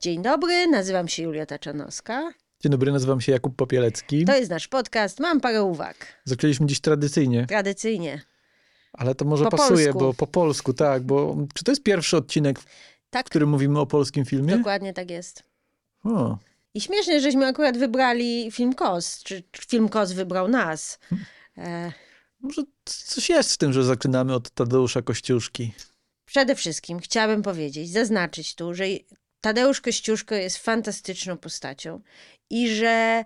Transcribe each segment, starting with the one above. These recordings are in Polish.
Dzień dobry, nazywam się Julia Taczanowska. Dzień dobry, nazywam się Jakub Popielecki. To jest nasz podcast. Mam parę uwag. Zaczęliśmy dziś tradycyjnie, Tradycyjnie. ale to może Po pasuje, polsku. bo po polsku, tak, bo czy to jest pierwszy odcinek, w Tak, którym mówimy o polskim filmie? dokładnie tak jest. O, I śmiesznie, żeśmy akurat wybrali film KOS, czy film KOS wybrał nas. E, może coś jest w tym, że zaczynamy od Tadeusza Kościuszki. przede wszystkim chciałabym powiedzieć, zaznaczyć tu, że Tadeusz Kościuszko jest fantastyczną postacią i że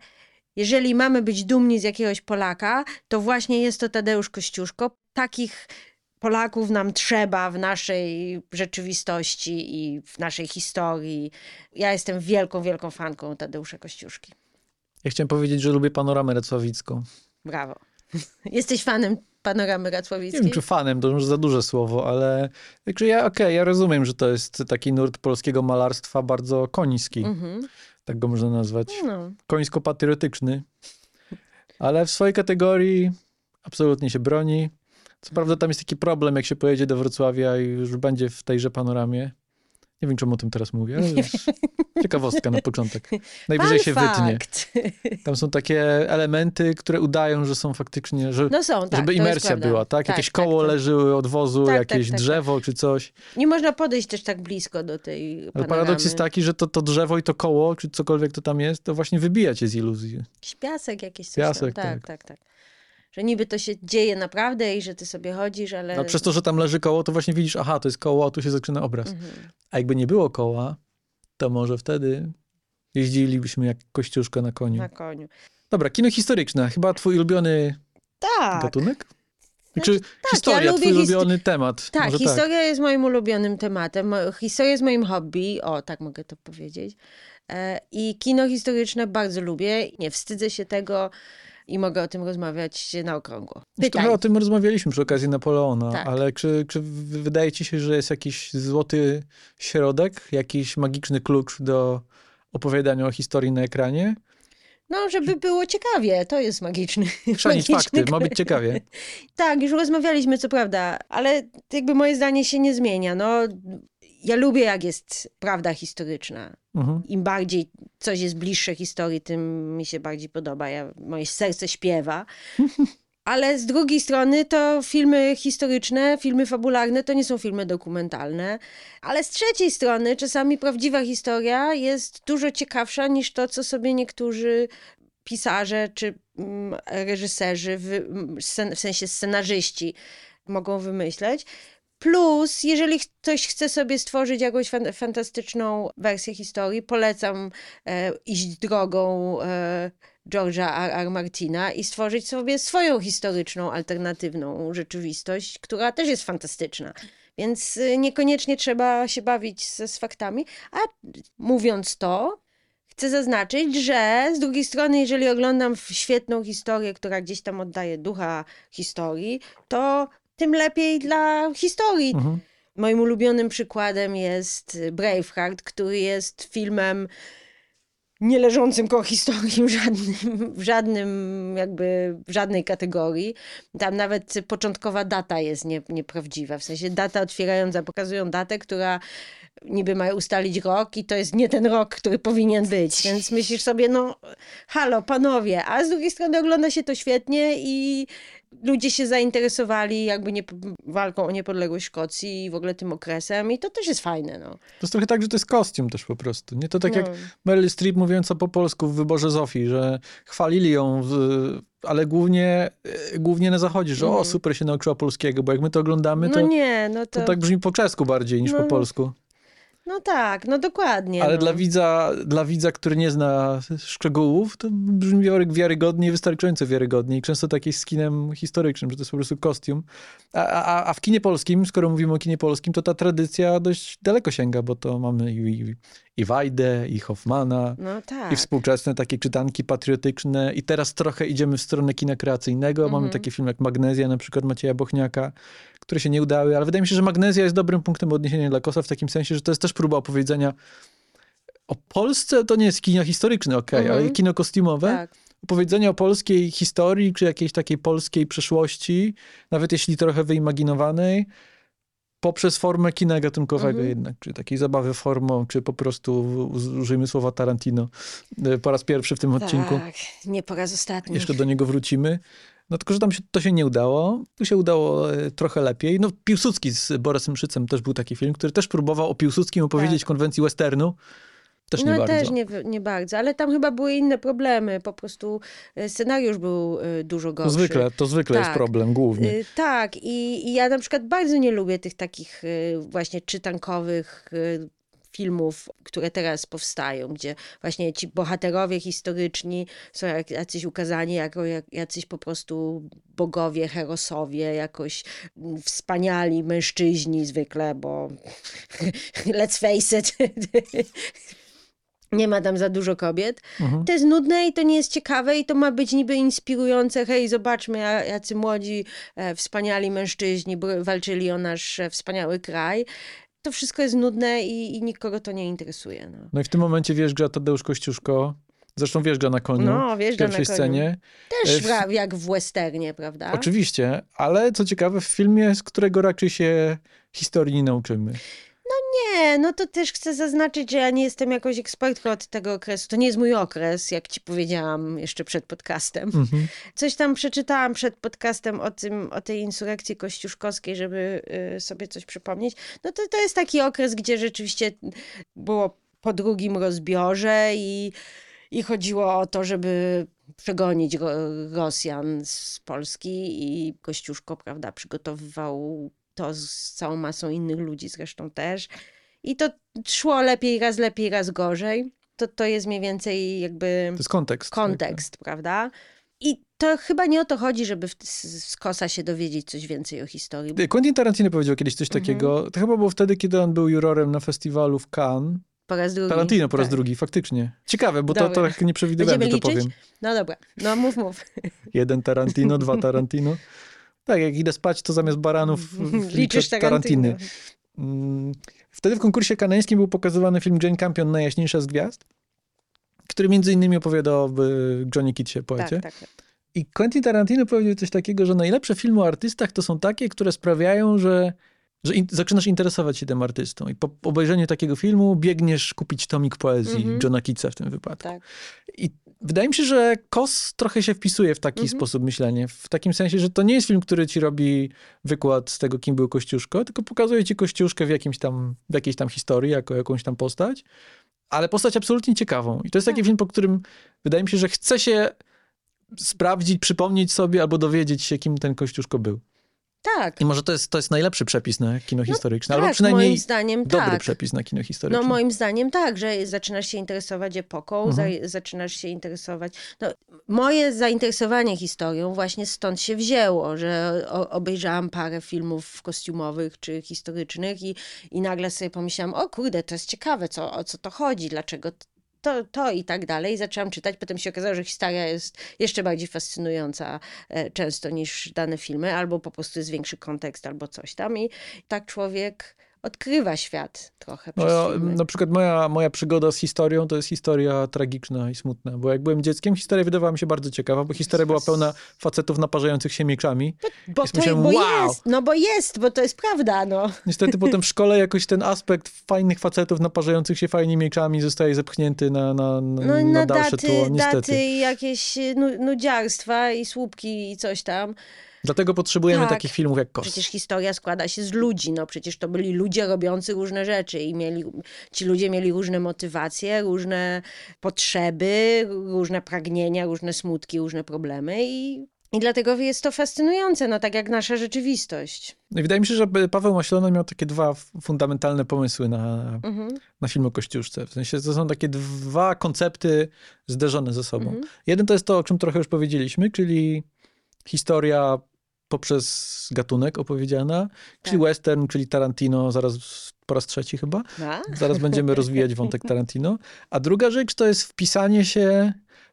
jeżeli mamy być dumni z jakiegoś Polaka, to właśnie jest to Tadeusz Kościuszko. Takich Polaków nam trzeba w naszej rzeczywistości i w naszej historii. Ja jestem wielką, wielką fanką Tadeusza Kościuszki. Ja chciałem powiedzieć, że lubię panoramę racławicką. Brawo. Jesteś fanem panoramy Nie Racławickiej? wiem, czy fanem, to może za duże słowo, ale także ja, okej, ja rozumiem, że to jest taki nurt polskiego malarstwa bardzo koński, Mhm. tak go można nazwać. No. końsko-patriotyczny, ale w swojej kategorii absolutnie się broni. Co prawda tam jest taki problem, jak się pojedzie do Wrocławia i już będzie w tejże panoramie. Nie wiem, czemu o tym teraz mówię, ale już ciekawostka na początek. Najwyżej Fun się wytnie. fact. Tam są takie elementy, które udają, że są faktycznie, że, No są, tak. żeby imersja była, tak? Jakieś koło tak. leży od wozu, Tak, jakieś tak, tak, drzewo czy coś. Nie można podejść też tak blisko do tej Ale panoramy. paradoks jest taki, że to, to drzewo i to koło, czy cokolwiek to tam jest, to właśnie wybija cię z iluzji. Jakiś piasek jakiś coś Piasek, tam. Tak, tak. tak, tak. Że niby to się dzieje naprawdę i że ty sobie chodzisz, ale... No, przez to, że tam leży koło, to właśnie widzisz, aha, to jest koło, a tu się zaczyna obraz. Mhm. A jakby nie było koła, to może wtedy jeździlibyśmy jak kościuszka na koniu. Na koniu. Dobra, kino historyczne. Chyba twój ulubiony Tak. gatunek? Znaczy, Czy historia, ja lubię twój ulubiony temat? Tak, może historia jest moim ulubionym tematem. Historia jest moim hobby. O, tak mogę to powiedzieć. E, I kino historyczne bardzo lubię. Nie wstydzę się tego i mogę o tym rozmawiać na okrągło. Trochę o tym rozmawialiśmy przy okazji Napoleona, Tak. ale czy, czy wydaje ci się, że jest jakiś złoty środek, jakiś magiczny klucz do opowiadania o historii na ekranie? No, żeby było ciekawie. To jest magiczny. Chrzanić fakty, ma być ciekawie. Tak, już rozmawialiśmy, co prawda, ale jakby moje zdanie się nie zmienia. No, ja lubię, jak jest prawda historyczna. Mhm. Im bardziej coś jest bliższe historii, tym mi się bardziej podoba. Ja, moje serce śpiewa. Ale z drugiej strony to filmy historyczne, filmy fabularne to nie są filmy dokumentalne. Ale z trzeciej strony czasami prawdziwa historia jest dużo ciekawsza niż to, co sobie niektórzy pisarze czy mm, reżyserzy, w sensie scenarzyści mogą wymyśleć. Plus, jeżeli ktoś chce sobie stworzyć jakąś fan, fantastyczną wersję historii, polecam e, iść drogą e, George'a R. R. Martina i stworzyć sobie swoją historyczną, alternatywną rzeczywistość, która też jest fantastyczna. Więc y, niekoniecznie trzeba się bawić z, z faktami. A mówiąc to, chcę zaznaczyć, że z drugiej strony, jeżeli oglądam świetną historię, która gdzieś tam oddaje ducha historii, to tym lepiej dla historii. Mhm. Moim ulubionym przykładem jest Braveheart, który jest filmem nie leżącym koło historii w żadnym, w żadnym jakby, w żadnej kategorii. Tam nawet początkowa data jest nie, nieprawdziwa, w sensie data otwierająca, pokazują datę, która niby ma ustalić rok i to jest nie ten rok, który powinien być, więc myślisz sobie, no halo, panowie, a z drugiej strony ogląda się to świetnie i ludzie się zainteresowali jakby nie, walką o niepodległość Szkocji i w ogóle tym okresem i to też jest fajne, no. To jest trochę tak, że to jest kostium też po prostu. Nie to tak no. jak Meryl Streep mówiąca po polsku w wyborze Zofii, że chwalili ją, w, ale głównie, e, głównie na zachodzie, że o, Mhm. super się nauczyła polskiego, bo jak my to oglądamy, No to, nie, no to, to tak brzmi po czesku bardziej niż No. po polsku. No tak, no dokładnie. Ale no. dla, widza, dla widza, który nie zna szczegółów, to brzmi wiary- wiarygodnie, wystarczająco wiarygodnie. I często tak jest z kinem historycznym, że to jest po prostu kostium. A, a, a w kinie polskim, skoro mówimy o kinie polskim, to ta tradycja dość daleko sięga, bo to mamy i, i, i Wajdę, i Hoffmana, No tak. i współczesne takie czytanki patriotyczne. I teraz trochę idziemy w stronę kina kreacyjnego. Mamy Mhm. takie filmy jak Magnezja, na przykład Macieja Bochniaka, które się nie udały, ale wydaje mi się, że Magnezja jest dobrym punktem odniesienia dla Kosa w takim sensie, że to jest też próba opowiedzenia o Polsce, to nie jest kino historyczne, okej, Mhm. ale kino kostiumowe. Tak. Opowiedzenie o polskiej historii, czy jakiejś takiej polskiej przeszłości, nawet jeśli trochę wyimaginowanej, poprzez formę kina gatunkowego Mhm. jednak, czy takiej zabawy formą, czy po prostu użyjmy słowa Tarantino e, po raz pierwszy w tym odcinku. Tak, nie po raz ostatni. Jeszcze do niego wrócimy. No tylko, że tam się, to się nie udało. Tu się udało e, trochę lepiej. No Piłsudski z Borysem Szycem też był taki film, który też próbował o Piłsudskim opowiedzieć w konwencji westernu. Też nie no bardzo. też nie, nie bardzo, ale tam chyba były inne problemy. Po prostu e, scenariusz był e, dużo gorszy. zwykle, to zwykle jest Tak. problem główny. Tak, i, i ja na przykład bardzo nie lubię tych takich właśnie czytankowych filmów, które teraz powstają, gdzie właśnie ci bohaterowie historyczni są jak, jacyś ukazani jako jak, jacyś po prostu bogowie, herosowie, jakoś wspaniali mężczyźni zwykle, bo let's face it, nie ma tam za dużo kobiet. Mhm. To jest nudne i to nie jest ciekawe i to ma być niby inspirujące. Hej, zobaczmy, ja- jacy młodzi, e, wspaniali mężczyźni walczyli o nasz e, wspaniały kraj. To wszystko jest nudne i, i nikogo to nie interesuje. No, No i w tym momencie wjeżdża Tadeusz Kościuszko. Zresztą wjeżdża na koniu no w wjeżdża na pierwszej koniu. scenie. Też E, w- w, jak w westernie, prawda? Oczywiście, ale co ciekawe, w filmie, z którego raczej się historii nie nauczymy. Nie, no to też chcę zaznaczyć, że ja nie jestem jakąś ekspertką od tego okresu. To nie jest mój okres, jak ci powiedziałam jeszcze przed podcastem. Mhm. Coś tam przeczytałam przed podcastem o, tym, o tej insurekcji kościuszkowskiej, żeby y, sobie coś przypomnieć. No to, to jest taki okres, gdzie rzeczywiście było po drugim rozbiorze i, i chodziło o to, żeby przegonić ro, Rosjan z Polski i Kościuszko, prawda, przygotowywał to z całą masą innych ludzi zresztą też. I to szło lepiej, raz lepiej, raz gorzej. To, to jest mniej więcej jakby To jest kontekst. kontekst, prawda? I to chyba nie o to chodzi, żeby z, kosa się dowiedzieć coś więcej o historii. Quentin Tarantino powiedział kiedyś coś Mhm. takiego. To chyba było wtedy, kiedy on był jurorem na festiwalu w Cannes. Po raz drugi. Tarantino po raz Tak. drugi, faktycznie. Ciekawe, bo to, to Dobra. tak nie przewidywałem, że Będziemy to liczyć? powiem. No dobra, no mów, mów. Jeden Tarantino, dwa Tarantino. Tak, jak idę spać, to zamiast baranów Liczysz Tarantino. Tarantiny. Mm, Wtedy w konkursie kanańskim był pokazywany film Jane Campion Najjaśniejsza z gwiazd, który między innymi opowiada o Johnny Kittsie, poecie. Tak, tak. I Quentin Tarantino powiedział coś takiego, że najlepsze filmy o artystach to są takie, które sprawiają, że, że in, zaczynasz interesować się tym artystą. I po obejrzeniu takiego filmu biegniesz kupić tomik poezji Mhm. Johna Kittsa w tym wypadku. tak. I wydaje mi się, że Kos trochę się wpisuje w taki Mhm. sposób myślenia. W takim sensie, że to nie jest film, który ci robi wykład z tego, kim był Kościuszko, tylko pokazuje ci Kościuszkę w, jakimś tam, w jakiejś tam historii, jako jakąś tam postać, ale postać absolutnie ciekawą. I to jest taki Tak. film, po którym wydaje mi się, że chce się sprawdzić, przypomnieć sobie albo dowiedzieć się, kim ten Kościuszko był. Tak. I może to jest, to jest najlepszy przepis na kino historyczne, tak, albo przynajmniej moim zdaniem dobry tak. przepis na kino historyczne. No moim zdaniem tak, że zaczynasz się interesować epoką, Mhm. za, zaczynasz się interesować... No, moje zainteresowanie historią właśnie stąd się wzięło, że o, obejrzałam parę filmów kostiumowych czy historycznych i, i nagle sobie pomyślałam, o kurde, to jest ciekawe, co, o co to chodzi, dlaczego to, to i tak dalej. Zaczęłam czytać, potem się okazało, że historia jest jeszcze bardziej fascynująca e, często niż dane filmy, albo po prostu jest większy kontekst, albo coś tam i tak człowiek odkrywa świat trochę No, na przykład moja, moja przygoda z historią to jest historia tragiczna i smutna, bo jak byłem dzieckiem, historia wydawała mi się bardzo ciekawa, bo historia była pełna facetów naparzających się mieczami. Bo, Więc to, myślałem, bo wow! jest, no bo jest, bo to jest prawda, no. Niestety potem w szkole jakoś ten aspekt fajnych facetów naparzających się fajnie mieczami zostaje zepchnięty na, na, na, No na na dalsze daty, tło, niestety. daty i jakieś nu, nudziarstwa i słupki i coś tam. Dlatego potrzebujemy Tak. takich filmów jak Kos. Przecież historia składa się z ludzi, no przecież to byli ludzie robiący różne rzeczy i mieli, ci ludzie mieli różne motywacje, różne potrzeby, różne pragnienia, różne smutki, różne problemy i, i dlatego jest to fascynujące, no tak jak nasza rzeczywistość. No wydaje mi się, że Paweł Maślona miał takie dwa fundamentalne pomysły na, Mhm. na film o Kościuszce. W sensie to są takie dwa koncepty zderzone ze sobą. Mhm. Jeden to jest to, o czym trochę już powiedzieliśmy, czyli historia poprzez gatunek opowiedziana, czyli Tak. western, czyli Tarantino, zaraz po raz trzeci chyba. A? Zaraz będziemy rozwijać wątek Tarantino. A druga rzecz to jest wpisanie się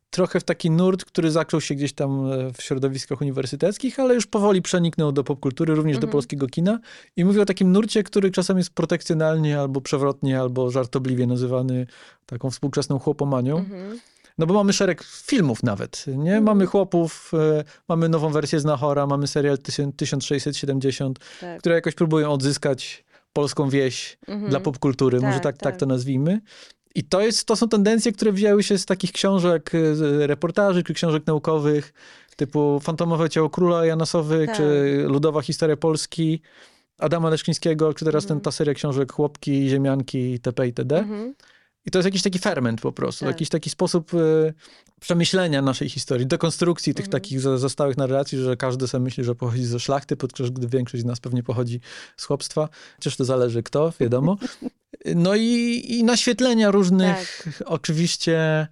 trochę w taki nurt, który zaczął się gdzieś tam e, w środowiskach uniwersyteckich, ale już powoli przeniknął do popkultury, również do Mhm. polskiego kina. I mówię o takim nurcie, który czasem jest protekcjonalnie, albo przewrotnie, albo żartobliwie nazywany taką współczesną chłopomanią. Mhm. No bo mamy szereg filmów nawet, nie? Mhm. Mamy Chłopów, e, mamy nową wersję Znachora, mamy serial 1000 1670, Tak. które jakoś próbują odzyskać polską wieś Mhm. dla popkultury, może Tak, tak, tak tak. to nazwijmy. I to, jest, to są tendencje, które wzięły się z takich książek, e, z reportaży czy książek naukowych, typu Fantomowe Ciało Króla Janasowy, Tak. czy Ludowa Historia Polski Adama Leszczyńskiego, czy teraz ten, Mhm. ta seria książek Chłopki, Ziemianki, itp. itd. Mhm. I to jest jakiś taki ferment po prostu, Tak. jakiś taki sposób e, przemyślenia naszej historii, dekonstrukcji tych Mhm. takich za- zostałych narracji, że każdy sobie myśli, że pochodzi ze szlachty, podczas gdy większość z nas pewnie pochodzi z chłopstwa. Chociaż to zależy kto, wiadomo. No i, i naświetlenia różnych oczywiście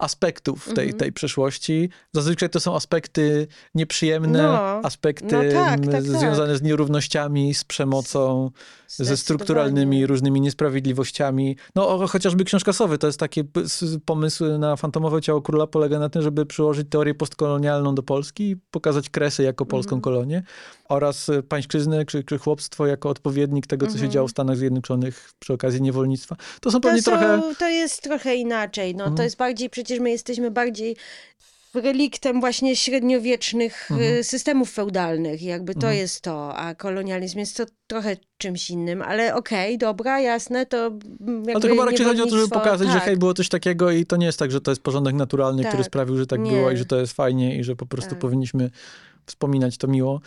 aspektów tej, Mhm. tej przeszłości. Zazwyczaj to są aspekty nieprzyjemne, No. aspekty No tak, m, tak, związane z nierównościami, z przemocą, ze strukturalnymi różnymi niesprawiedliwościami. No chociażby książka Sowy, to jest taki pomysł na fantomowe ciało króla, polega na tym, żeby przyłożyć teorię postkolonialną do Polski i pokazać Kresy jako polską Mhm. kolonię oraz y, pańszczyznę czy, czy chłopstwo jako odpowiednik tego, co się Mhm. działo w Stanach Zjednoczonych przy okazji niewolnictwa. To są To, pewnie są, trochę... to jest trochę inaczej. No, Mhm. To jest bardziej, przecież my jesteśmy bardziej reliktem właśnie średniowiecznych Mhm. y, systemów feudalnych. Jakby to Mhm. jest to, a kolonializm jest to trochę czymś innym. Ale okej, dobra, jasne, to jakby Ale to chyba raczej chodzi o to, żeby pokazać, że tak. hej, było coś takiego i to nie jest tak, że to jest porządek naturalny, który Tak. sprawił, że tak Nie. było i że to jest fajnie i że po prostu Tak. powinniśmy wspominać to miło.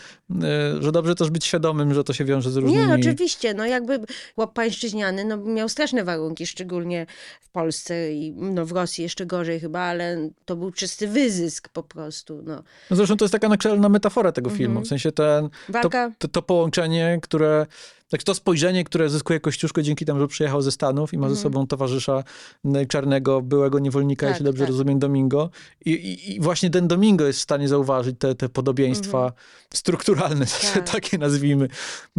E, Że dobrze też być świadomym, że to się wiąże z różnymi... Nie, oczywiście, no jakby chłop pańszczyźniany no, miał straszne warunki, szczególnie w Polsce i no, w Rosji jeszcze gorzej chyba, ale to był czysty wyzysk po prostu, no. No zresztą to jest taka naczelna metafora tego Mhm. filmu. W sensie ten, to, to, to połączenie, które, tak to spojrzenie, które zyskuje Kościuszko dzięki temu, że przyjechał ze Stanów i ma ze Mhm. sobą towarzysza czarnego, byłego niewolnika, Tak, jeśli dobrze tak. rozumiem, Domingo. I, i, I właśnie ten Domingo jest w stanie zauważyć te, te podobieństwa strukturalne, Mhm. Tak. takie nazwijmy,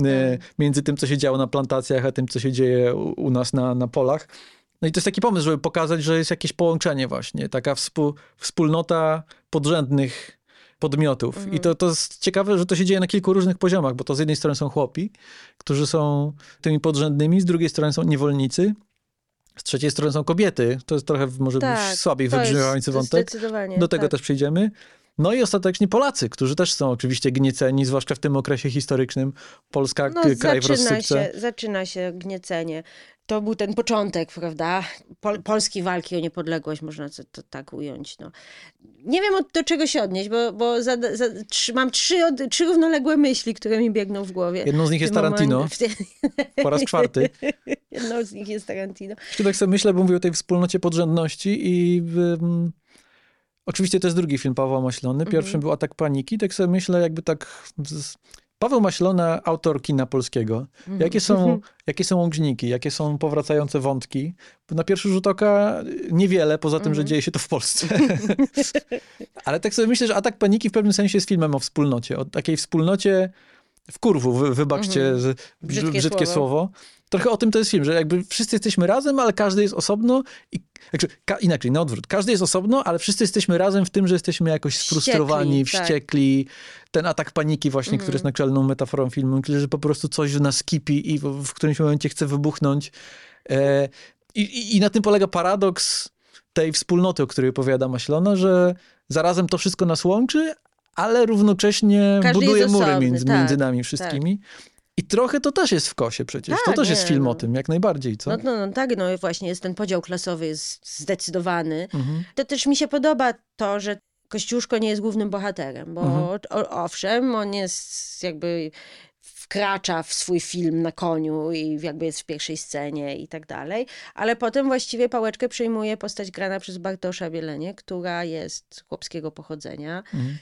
e, między tym, co się działo na plantacjach, a tym, co się dzieje u, u nas na, na polach. No i to jest taki pomysł, żeby pokazać, że jest jakieś połączenie właśnie, taka współ, wspólnota podrzędnych podmiotów. Mhm. I to, to jest ciekawe, że to się dzieje na kilku różnych poziomach, bo to z jednej strony są chłopi, którzy są tymi podrzędnymi, z drugiej strony są niewolnicy, z trzeciej strony są kobiety. To jest trochę może tak, słabiej wybrzmiewający wątek. Do tego tak. też przejdziemy. No i ostatecznie Polacy, którzy też są oczywiście gnieceni, zwłaszcza w tym okresie historycznym. Polska, No, kraj w rozsypce. się, zaczyna się gniecenie. To był ten początek, prawda? Pol, polskiej walki o niepodległość, można to, to tak ująć. No. Nie wiem od, do czego się odnieść, bo, bo za, za, trzy, mam trzy, od, trzy równoległe myśli, które mi biegną w głowie. Jedną z nich jest Tarantino, po raz czwarty. Jedną z nich jest Tarantino. Jeszcze tak sobie myślę, bo mówię o tej wspólnocie podrzędności i ym, oczywiście to jest drugi film Pawła Maślony. Pierwszym Mhm. był Atak Paniki. Tak sobie myślę, jakby tak... Z... Paweł Maślona, autor kina polskiego. Jakie są, jakie są łączniki, jakie są powracające wątki? Na pierwszy rzut oka niewiele, poza tym, że Mhm. dzieje się to w Polsce. Ale tak sobie myślę, że Atak Paniki w pewnym sensie jest filmem o wspólnocie. O takiej wspólnocie w kurwu, wy, wybaczcie Mhm. Brzydkie brzydkie, słowo. słowo. Trochę o tym to jest film, że jakby wszyscy jesteśmy razem, ale każdy jest osobno. I, znaczy, ka, inaczej, na odwrót. Każdy jest osobno, ale wszyscy jesteśmy razem w tym, że jesteśmy jakoś sfrustrowani, Wściekli, tak. wściekli. Ten atak paniki właśnie, Mhm. który jest naczelną metaforą filmu, że po prostu coś nas kipi i w, w którymś momencie chce wybuchnąć. E, i, i, na tym polega paradoks tej wspólnoty, o której opowiada Maślona, że zarazem to wszystko nas łączy, ale równocześnie Każdy buduje mury między, tak, między nami wszystkimi. I trochę to też jest w kosie przecież. to Tak, też jest nie, film no. o tym, jak najbardziej, co? No, no, no tak, no właśnie jest ten podział klasowy jest zdecydowany. Mhm. To też mi się podoba to, że Kościuszko nie jest głównym bohaterem, bo Mhm. o, owszem, on jest jakby wkracza w swój film na koniu i jakby jest w pierwszej scenie i tak dalej, ale potem właściwie pałeczkę przejmuje postać grana przez Bartosza Bielenie, która jest chłopskiego pochodzenia Mhm.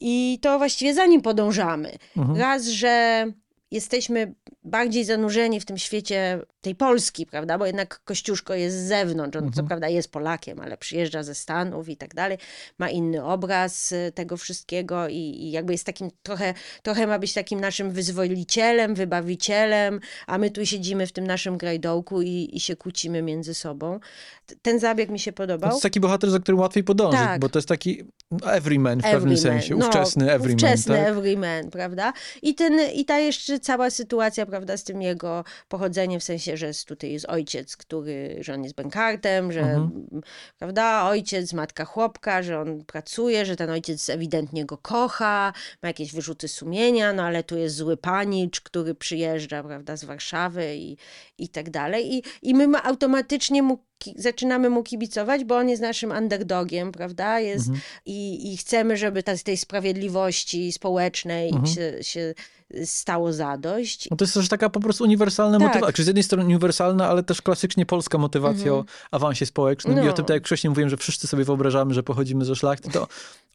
i to właściwie za nim podążamy. Mhm. Raz, że jesteśmy bardziej zanurzeni w tym świecie tej Polski, prawda? Bo jednak Kościuszko jest z zewnątrz. On co Mhm. prawda jest Polakiem, ale przyjeżdża ze Stanów i tak dalej. Ma inny obraz y, tego wszystkiego i, i jakby jest takim trochę, trochę ma być takim naszym wyzwolicielem, wybawicielem, a my tu siedzimy w tym naszym grajdołku i, i się kłócimy między sobą. Ten zabieg mi się To podobał. jest taki bohater, za którym łatwiej podążyć, Tak. bo to jest taki everyman w pewnym Everyman, sensie, no, ówczesny everyman, Ówczesny tak? everyman, prawda? I, ten, I ta jeszcze cała sytuacja, prawda, z tym jego pochodzeniem, w sensie, że jest, tutaj jest ojciec, który, że on jest bękartem, że, Mhm. prawda, ojciec, matka chłopka, że on pracuje, że ten ojciec ewidentnie go kocha, ma jakieś wyrzuty sumienia, no ale tu jest zły panicz, który przyjeżdża, prawda, z Warszawy i, i tak dalej. I, i my ma- automatycznie mu, zaczynamy mu kibicować, bo on jest naszym underdogiem, prawda, jest Mhm. i, i chcemy, żeby ta, tej sprawiedliwości społecznej Mhm. się, się stało zadość. No to jest też taka po prostu uniwersalna Tak. motywacja. Czy z jednej strony uniwersalna, ale też klasycznie polska motywacja o awansie społecznym. I o Mhm. No. tym, tak jak wcześniej mówiłem, że wszyscy sobie wyobrażamy, że pochodzimy ze szlachty, to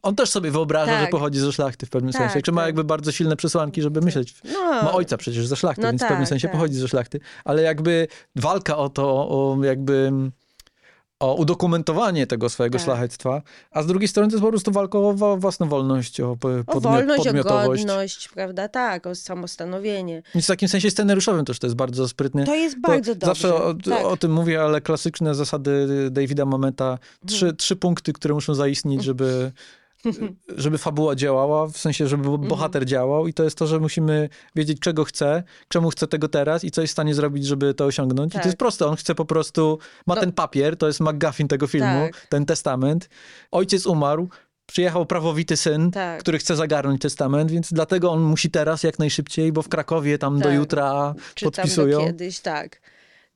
on też sobie wyobraża, Tak. że pochodzi ze szlachty w pewnym Tak, sensie. Czy ma tak. jakby bardzo silne przesłanki, żeby myśleć. No, Ma ojca przecież ze szlachty, No więc w pewnym tak, sensie tak. pochodzi ze szlachty. Ale jakby walka o to, o jakby o udokumentowanie tego swojego Tak. szlachectwa, a z drugiej strony to jest po prostu walka o własną wolność, o, po- o podmi- wolność, o podmiotowość. godność, prawda, tak, o samostanowienie. Więc w takim sensie scenariuszowym też to jest bardzo sprytne. To jest bardzo dobrze. Zawsze o, tak. o tym mówię, ale klasyczne zasady Davida Momenta, trzy, Mhm. trzy punkty, które muszą zaistnieć, żeby, żeby fabuła działała, w sensie, żeby Mhm. bohater działał i to jest to, że musimy wiedzieć, czego chce, czemu chce tego teraz i co jest w stanie zrobić, żeby to osiągnąć. I Tak. to jest proste, on chce po prostu, ma No. ten papier, to jest McGuffin tego filmu, Tak. ten testament. Ojciec umarł, przyjechał prawowity syn, Tak. który chce zagarnąć testament, więc dlatego on musi teraz jak najszybciej, bo w Krakowie tam do Tak. jutra Czy tam podpisują. do kiedyś, tak.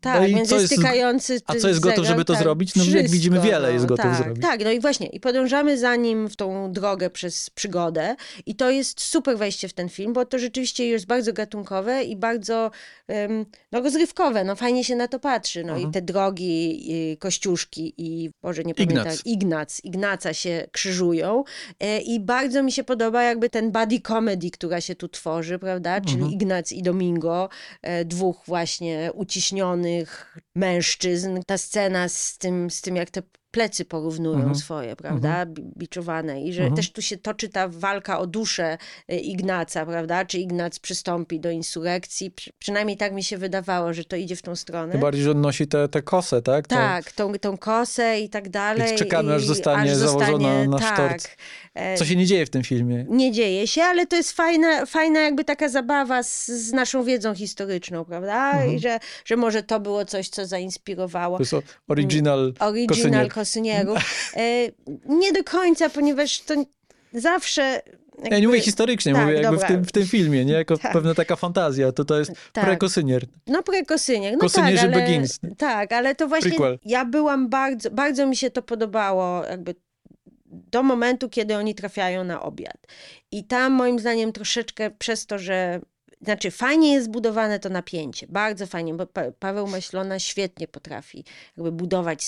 Tak, No i więc co jest stykający a co jest gotów, zegar, żeby to tak, zrobić? No, jak wszystko, widzimy, wiele jest gotów tak, zrobić. Tak, no i właśnie, i podążamy za nim w tą drogę przez przygodę i to jest super wejście w ten film, bo to rzeczywiście jest bardzo gatunkowe i bardzo em, no, rozrywkowe, no fajnie się na to patrzy, no Mhm. i te drogi, i kościuszki i, Boże, nie Ignac. pamiętam, Ignac, Ignaca się krzyżują e, i bardzo mi się podoba jakby ten buddy comedy, która się tu tworzy, prawda, czyli Mhm. Ignac i Domingo, e, dwóch właśnie uciśnionych mężczyzn. Ta scena z tym, z tym jak te plecy porównują Mhm. swoje, prawda, bi- biczowane i że Mhm. też tu się toczy ta walka o duszę e, Ignaca, prawda, czy Ignac przystąpi do insurekcji, Przy, przynajmniej tak mi się wydawało, że to idzie w tą stronę. Tym bardziej, że on nosi tę te, kosę, tak? To- Tak, tą, tą kosę i tak dalej. Więc czekamy, aż zostanie założona na tak, sztorc. e, Co się nie dzieje w tym filmie. nie dzieje się, ale to jest fajna, fajna jakby taka zabawa z, z naszą wiedzą historyczną, prawda? Mhm. I że, że może to było coś, co zainspirowało To jest original original Kosynierów. Kosynierów. E, nie do końca, ponieważ to zawsze... Ja nie jakby- mówię historycznie, tak, mówię jakby w tym, w tym filmie, nie? Jako Tak. pewna taka fantazja. To to jest Tak. prekosynier. No prekosynier, no Kosynierzy tak, ale, Begins. tak, ale to właśnie Prequel. ja byłam bardzo, bardzo mi się to podobało jakby do momentu, kiedy oni trafiają na obiad. I tam moim zdaniem troszeczkę przez to, że znaczy fajnie jest zbudowane to napięcie, bardzo fajnie, bo pa Paweł Maślona świetnie potrafi jakby budować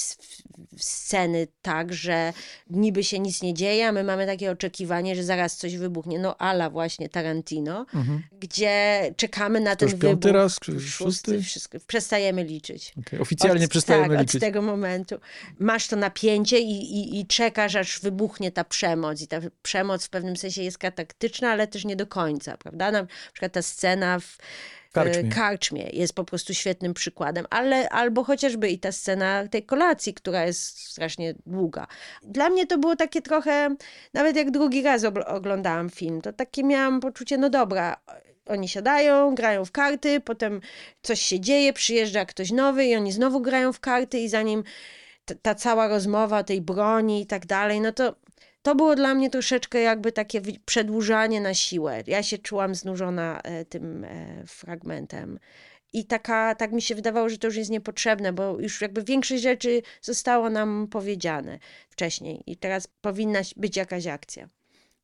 sceny tak, że niby się nic nie dzieje, a my mamy takie oczekiwanie, że zaraz coś wybuchnie, no ala właśnie Tarantino, Mhm. gdzie czekamy na To ten już piąty wybuch. raz, czy szósty? Wszystko, przestajemy liczyć. Okej, Oficjalnie Od- przestajemy tak, liczyć. od tego momentu. Masz to napięcie i, i, i czekasz, aż wybuchnie ta przemoc. I ta przemoc w pewnym sensie jest kataktyczna, ale też nie do końca, prawda? Na przykład ta scena w w Karczmie. karczmie jest po prostu świetnym przykładem, ale albo chociażby i ta scena tej kolacji, która jest strasznie długa. Dla mnie to było takie trochę, nawet jak drugi raz oglądałam film, to takie miałam poczucie, no dobra, oni siadają, grają w karty, potem coś się dzieje, przyjeżdża ktoś nowy i oni znowu grają w karty i zanim ta cała rozmowa tej broni i tak dalej, no to to było dla mnie troszeczkę jakby takie przedłużanie na siłę. Ja się czułam znużona e, tym e, fragmentem. I taka, tak mi się wydawało, że to już jest niepotrzebne, bo już jakby większość rzeczy zostało nam powiedziane wcześniej i teraz powinna być jakaś akcja.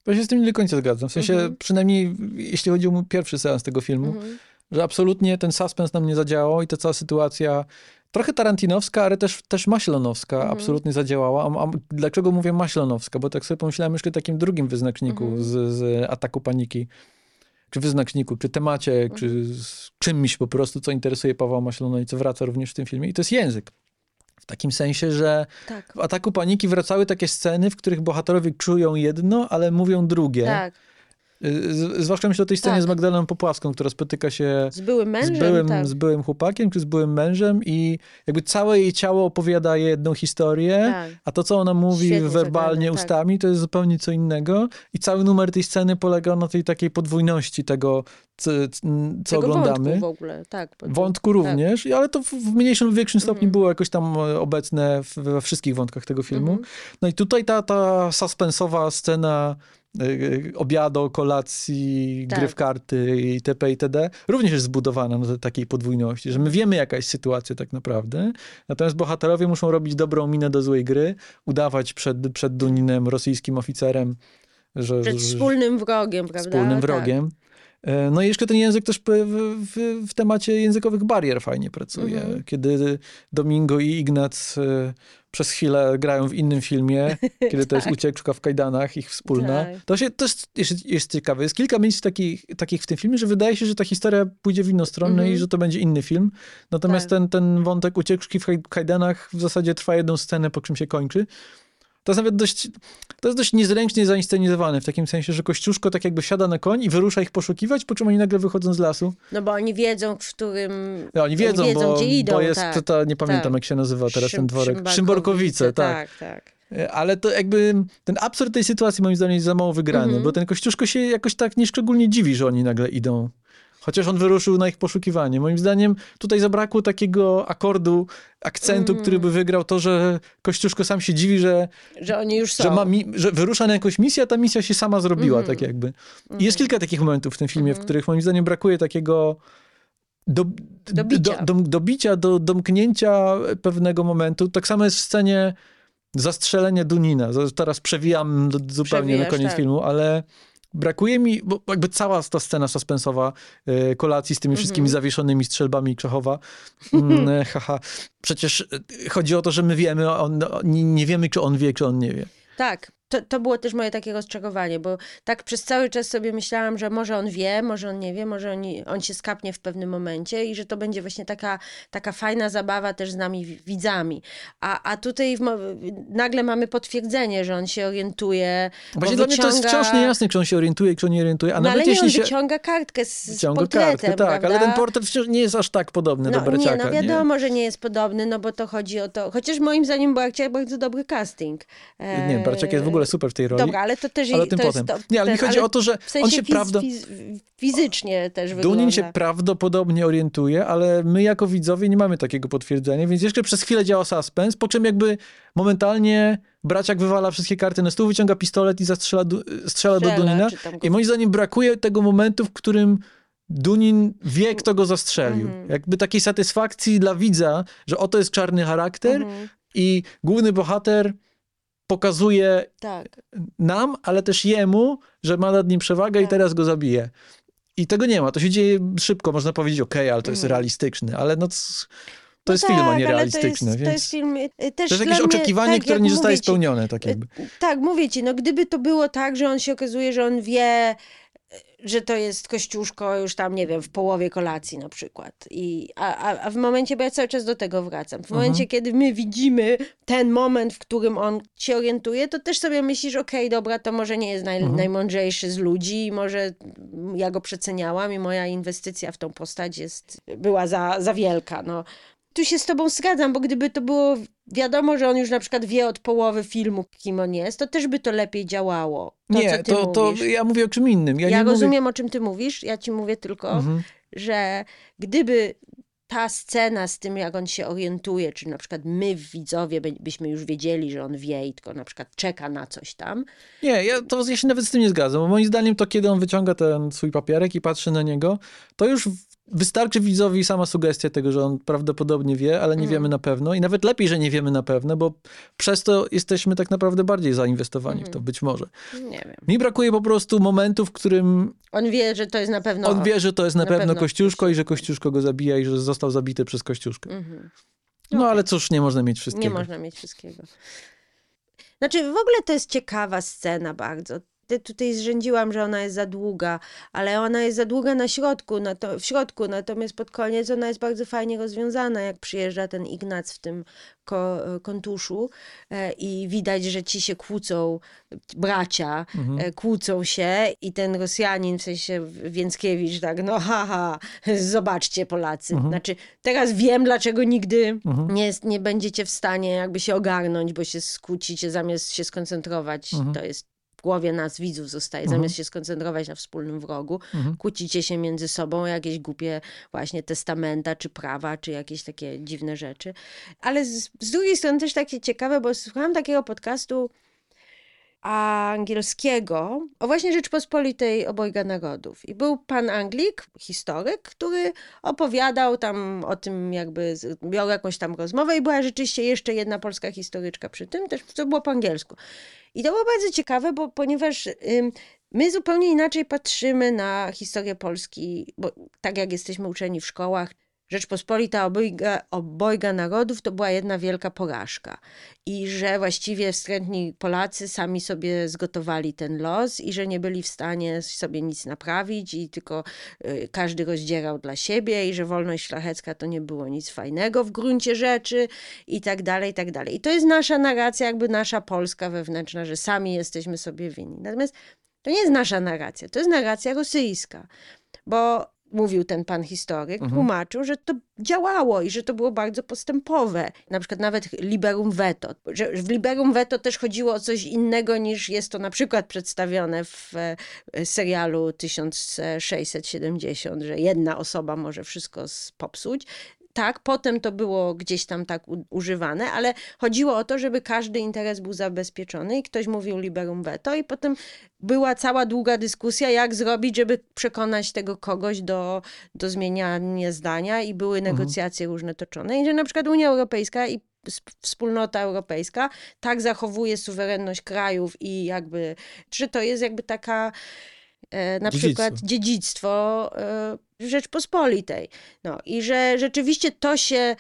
To się z tym nie do końca zgadzam. W sensie, Mhm. przynajmniej jeśli chodzi o mój pierwszy seans tego filmu, Mhm. Że absolutnie ten suspens na mnie zadziałał i ta cała sytuacja trochę tarantinowska, ale też, też maślonowska Mhm. absolutnie zadziałała. A, a dlaczego mówię maślonowska? Bo tak sobie pomyślałem jeszcze o takim drugim wyznaczniku Mhm. z, z ataku paniki. Czy wyznaczniku, czy temacie, Mhm. czy z czymś po prostu, co interesuje Pawła Maślona i co wraca również w tym filmie. I to jest język. W takim sensie, że Tak, w ataku paniki wracały takie sceny, w których bohaterowie czują jedno, ale mówią drugie. tak. Y, Zwłaszcza myślę o tej scenie Tak. z Magdaleną Popławską, która spotyka się Z byłym mężem, z byłym, tak. z byłym chłopakiem, czy z byłym mężem i jakby całe jej ciało opowiada jedną historię, Tak. a to, co ona mówi Świetnie werbalnie zagrane, tak. ustami, to jest zupełnie co innego i cały numer tej sceny polega na tej takiej podwójności tego, co, co oglądamy. Wątku w ogóle, tak. Wątku również, ale to w, mniejszym lub większym stopniu Mhm. było jakoś tam e, obecne we wszystkich wątkach tego filmu. Mhm. No i tutaj ta, ta suspensowa scena obiadu, kolacji, Tak. gry w karty itp. itd. również jest zbudowana na takiej podwójności, że my wiemy jaka jest sytuacja tak naprawdę, natomiast bohaterowie muszą robić dobrą minę do złej gry, udawać przed, przed Duninem, rosyjskim oficerem, że... Przed wspólnym wrogiem, prawda? wspólnym Tak. wrogiem. E, No i jeszcze ten język też w, w, w temacie językowych barier fajnie pracuje. Mhm. Kiedy Domingo i Ignac e, przez chwilę grają w innym filmie, kiedy to jest Tak. ucieczka w kajdanach, ich wspólna. Tak. To, się, to jest, jest, jest ciekawe. Jest kilka miejsc takich, takich w tym filmie, że wydaje się, że ta historia pójdzie w inną stronę Mhm. i że to będzie inny film. Natomiast Tak. ten, ten wątek ucieczki w kaj- kajdanach w zasadzie trwa jedną scenę, po czym się kończy. To jest nawet dość, to jest dość niezręcznie zainscenizowane, w takim sensie, że Kościuszko tak jakby siada na koń i wyrusza ich poszukiwać, po czym oni nagle wychodzą z lasu. No bo oni wiedzą, w którym... No, oni wiedzą, bo, gdzie idą, bo jest, tak. to, to, nie pamiętam tak. jak się nazywa teraz ten Szym- dworek. Szymborkowice, Szymborkowice, tak. Tak, tak. E, Ale to jakby ten absurd tej sytuacji moim zdaniem jest za mało wygrany, Mhm. bo ten Kościuszko się jakoś tak nieszczególnie dziwi, że oni nagle idą. Chociaż on wyruszył na ich poszukiwanie. Moim zdaniem tutaj zabrakło takiego akordu, akcentu, Mhm. który by wygrał to, że Kościuszko sam się dziwi, że, Że oni już są. że, ma mi, że wyrusza na jakąś misję, a ta misja się sama zrobiła, Mhm. tak jakby. I jest kilka takich momentów w tym filmie, w Mhm. których moim zdaniem brakuje takiego do, Dobicia. do, do, dobicia, do domknięcia pewnego momentu. Tak samo jest w scenie zastrzelenia Dunina. Teraz przewijam zupełnie na Przewijasz, koniec tak. filmu, ale brakuje mi, bo jakby cała ta scena suspensowa e, kolacji z tymi wszystkimi Mhm. zawieszonymi strzelbami Krzechowa. Mm, e, haha. Przecież e, chodzi o to, że my wiemy, a on, no, nie wiemy, czy on wie, czy on nie wie. Tak, to, to było też moje takie rozczarowanie, bo tak przez cały czas sobie myślałam, że może on wie, może on nie wie, może on, on się skapnie w pewnym momencie i że to będzie właśnie taka, taka fajna zabawa też z nami wi- widzami. A, a tutaj w, nagle mamy potwierdzenie, że on się orientuje. bo Właśnie dla mnie to jest wciąż niejasne, czy on się orientuje, czy on nie orientuje. A No ale nawet nie, jeśli on się... wyciąga kartkę z, Wyciąga portretem, kartkę, tak, prawda? ale ten portret wciąż nie jest aż tak podobny do No nie, Braciaka. no wiadomo, że nie jest podobny, no bo to chodzi o to. Chociaż moim zdaniem Barciak bardzo dobry casting. Nie, Barciak jest w ogóle super w tej roli. Dobra, ale to też ale to potem. Jest to, nie, ale mi ten- chodzi ale o to, że w sensie on się fiz, prawda... fiz, fizycznie też wygląda. Dunin się prawdopodobnie orientuje, ale my jako widzowie nie mamy takiego potwierdzenia, więc jeszcze przez chwilę działa suspens, po czym jakby momentalnie braciak wywala wszystkie karty na stół, wyciąga pistolet i zastrzela du- strzela do Strzela, Dunina. tam go- I moim zdaniem brakuje tego momentu, w którym Dunin wie, kto go zastrzelił. Mhm. Jakby takiej satysfakcji dla widza, że oto jest czarny charakter Mhm, i główny bohater pokazuje tak. nam, ale też jemu, że ma nad nim przewagę i Tak. teraz go zabije. I tego nie ma. To się dzieje szybko. Można powiedzieć, okej, ale to jest Mhm. realistyczny. Ale no, to No jest tak, film, a nie realistyczny. To jest, więc to jest film y, też to jest jakieś mnie, oczekiwanie, tak, które nie zostaje ci, spełnione. Tak jakby. Tak, mówię ci, no gdyby to było tak, że on się okazuje, że on wie, że to jest kościuszko już tam, nie wiem, w połowie kolacji na przykład. I, a, a, w momencie, bo ja cały czas do tego wracam, w momencie, Mhm. kiedy my widzimy ten moment, w którym on się orientuje, to też sobie myślisz, okej, dobra, to może nie jest naj, Mhm. najmądrzejszy z ludzi, może ja go przeceniałam i moja inwestycja w tą postać jest, była za, za wielka, no. Tu się z tobą zgadzam, bo gdyby to było wiadomo, że on już na przykład wie od połowy filmu, kim on jest, to też by to lepiej działało. To, nie, to, to mówisz. ja mówię o czym innym. Ja, Ja, rozumiem, o czym ty mówisz, ja ci mówię tylko, Mówię... Mhm. że gdyby ta scena z tym, jak on się orientuje, czy na przykład my, widzowie, by- byśmy już wiedzieli, że on wie i tylko na przykład czeka na coś tam, Nie, ja, to, ja się nawet z tym nie zgadzam, bo moim zdaniem to, kiedy on wyciąga ten swój papierek i patrzy na niego, to już wystarczy widzowi sama sugestia tego, że on prawdopodobnie wie, ale nie Mhm. wiemy na pewno. I nawet lepiej, że nie wiemy na pewno, bo przez to jesteśmy tak naprawdę bardziej zainwestowani w to, Mhm. być może. nie wiem. Mi brakuje po prostu momentu, w którym On wie, że to jest na pewno... on wie, że to jest na, na pewno, pewno Kościuszko i że Kościuszko go zabija i że został zabity przez Kościuszkę. Mhm. No Okej. ale cóż, nie można mieć wszystkiego. Nie można mieć wszystkiego. Znaczy, w ogóle to jest ciekawa scena bardzo. Tutaj zrzędziłam, że ona jest za długa, ale ona jest za długa na środku, na to, w środku, natomiast pod koniec ona jest bardzo fajnie rozwiązana, jak przyjeżdża ten Ignac w tym ko, kontuszu e, i widać, że ci się kłócą, bracia e, kłócą się i ten Rosjanin, w sensie Więckiewicz, tak, no haha, zobaczcie Polacy. Znaczy, teraz wiem, dlaczego nigdy nie, jest, nie będziecie w stanie jakby się ogarnąć, bo się skłócicie zamiast się skoncentrować. To jest w głowie nas, widzów zostaje, zamiast się skoncentrować na wspólnym wrogu, kłócicie się między sobą o jakieś głupie właśnie testamenta, czy prawa, czy jakieś takie dziwne rzeczy. Ale z, z drugiej strony też takie ciekawe, bo słuchałam takiego podcastu angielskiego o właśnie Rzeczpospolitej obojga narodów. I był pan Anglik, historyk, który opowiadał tam o tym, jakby miał jakąś tam rozmowę i była rzeczywiście jeszcze jedna polska historyczka przy tym, też to było po angielsku. I to było bardzo ciekawe, bo ponieważ ym, my zupełnie inaczej patrzymy na historię Polski, bo tak jak jesteśmy uczeni w szkołach, Rzeczpospolita obojga, obojga narodów to była jedna wielka porażka. I że właściwie wstrętni Polacy sami sobie zgotowali ten los i że nie byli w stanie sobie nic naprawić i tylko y, każdy rozdzierał dla siebie i że wolność szlachecka to nie było nic fajnego w gruncie rzeczy i tak dalej, i tak dalej. I to jest nasza narracja, jakby nasza polska wewnętrzna, że sami jesteśmy sobie winni. Natomiast to nie jest nasza narracja, to jest narracja rosyjska. Bo mówił ten pan historyk, tłumaczył, że to działało i że to było bardzo postępowe. Na przykład nawet liberum veto. Że w liberum veto też chodziło o coś innego niż jest to na przykład przedstawione w e, serialu 1670, że jedna osoba może wszystko popsuć. Tak, potem to było gdzieś tam tak używane, ale chodziło o to, żeby każdy interes był zabezpieczony i ktoś mówił liberum veto i potem była cała długa dyskusja, jak zrobić, żeby przekonać tego kogoś do, do zmieniania zdania i były negocjacje różne toczone. I że na przykład Unia Europejska i sp- wspólnota europejska tak zachowuje suwerenność krajów i jakby, że to jest jakby taka na Dziedzictwo. przykład dziedzictwo e, Rzeczpospolitej. No i że rzeczywiście to się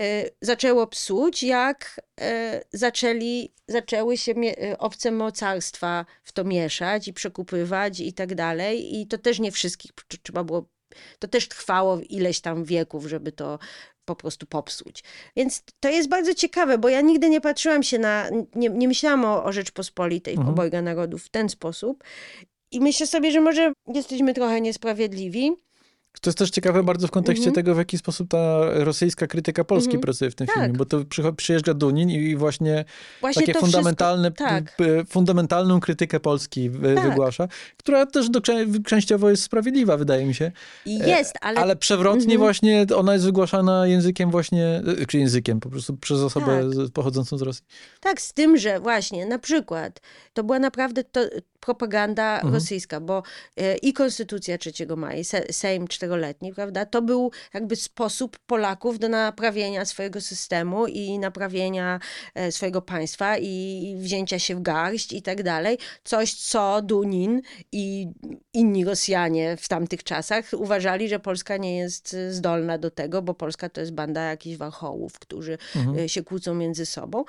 e, zaczęło psuć, jak e, zaczęli, zaczęły się e, obce mocarstwa w to mieszać i przekupywać i tak dalej. I to też nie wszystkich tr- trzeba było, to też trwało ileś tam wieków, żeby to po prostu popsuć. Więc to jest bardzo ciekawe, bo ja nigdy nie patrzyłam się na, nie, nie myślałam o, o Rzeczpospolitej Mhm. obojga narodów w ten sposób. I myślę sobie, że może jesteśmy trochę niesprawiedliwi. To jest też ciekawe bardzo w kontekście Mhm. tego, w jaki sposób ta rosyjska krytyka Polski Mhm. pracuje w tym Tak. filmie, bo to przyjeżdża Dunin i właśnie Właśnie takie fundamentalne, tak. fundamentalną krytykę Polski Tak. wygłasza, która też do, czę- częściowo jest sprawiedliwa, wydaje mi się. I jest, ale, Ale przewrotnie Mhm. właśnie ona jest wygłaszana językiem właśnie, y, czy językiem po prostu przez osobę Tak. pochodzącą z Rosji. tak z tym, że właśnie na przykład to była naprawdę to, propaganda Mhm. rosyjska, bo e, i Konstytucja 3 maja, i Sejm czteroletni, prawda, to był jakby sposób Polaków do naprawienia swojego systemu i naprawienia e, swojego państwa i wzięcia się w garść i tak dalej. Coś, co Dunin i inni Rosjanie w tamtych czasach uważali, że Polska nie jest zdolna do tego, bo Polska to jest banda jakichś warchołów, którzy Mhm. e, się kłócą między sobą.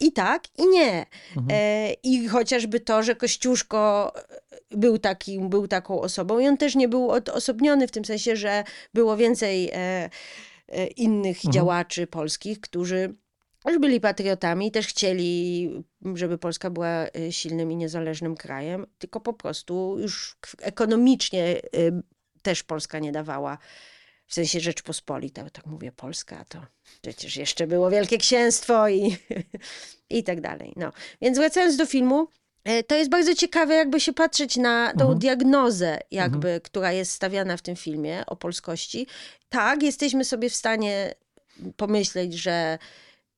I tak, i nie. E, I chociażby to, że Kościuszko e, był, takim, był taką osobą i on też nie był odosobniony w tym sensie, że było więcej e, e, innych działaczy polskich, którzy też byli patriotami i też chcieli, żeby Polska była e, silnym i niezależnym krajem, tylko po prostu już ekonomicznie e, też Polska nie dawała, w sensie Rzeczpospolita, tak mówię Polska, to przecież jeszcze było Wielkie Księstwo i, i tak dalej. No. Więc wracając do filmu, e, to jest bardzo ciekawe jakby się patrzeć na tą Mhm. diagnozę jakby, która jest stawiana w tym filmie o polskości. Tak, jesteśmy sobie w stanie pomyśleć, że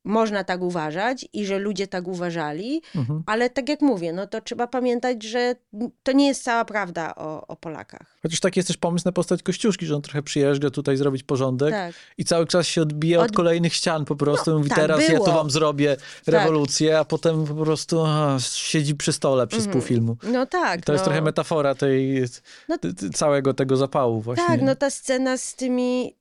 można tak uważać i że ludzie tak uważali, Mhm. ale tak jak mówię, no to trzeba pamiętać, że to nie jest cała prawda o, o Polakach. Chociaż taki jest też pomysł na postać Kościuszki, że on trochę przyjeżdża tutaj zrobić porządek Tak. i cały czas się odbija od, Od- kolejnych ścian po prostu. No, Mówi, tak teraz ja było. tu wam zrobię rewolucję, a potem po prostu a, siedzi przy stole przez pół filmu. No tak. To jest no. trochę metafora tej, No- całego tego zapału właśnie. Tak, no ta scena z tymi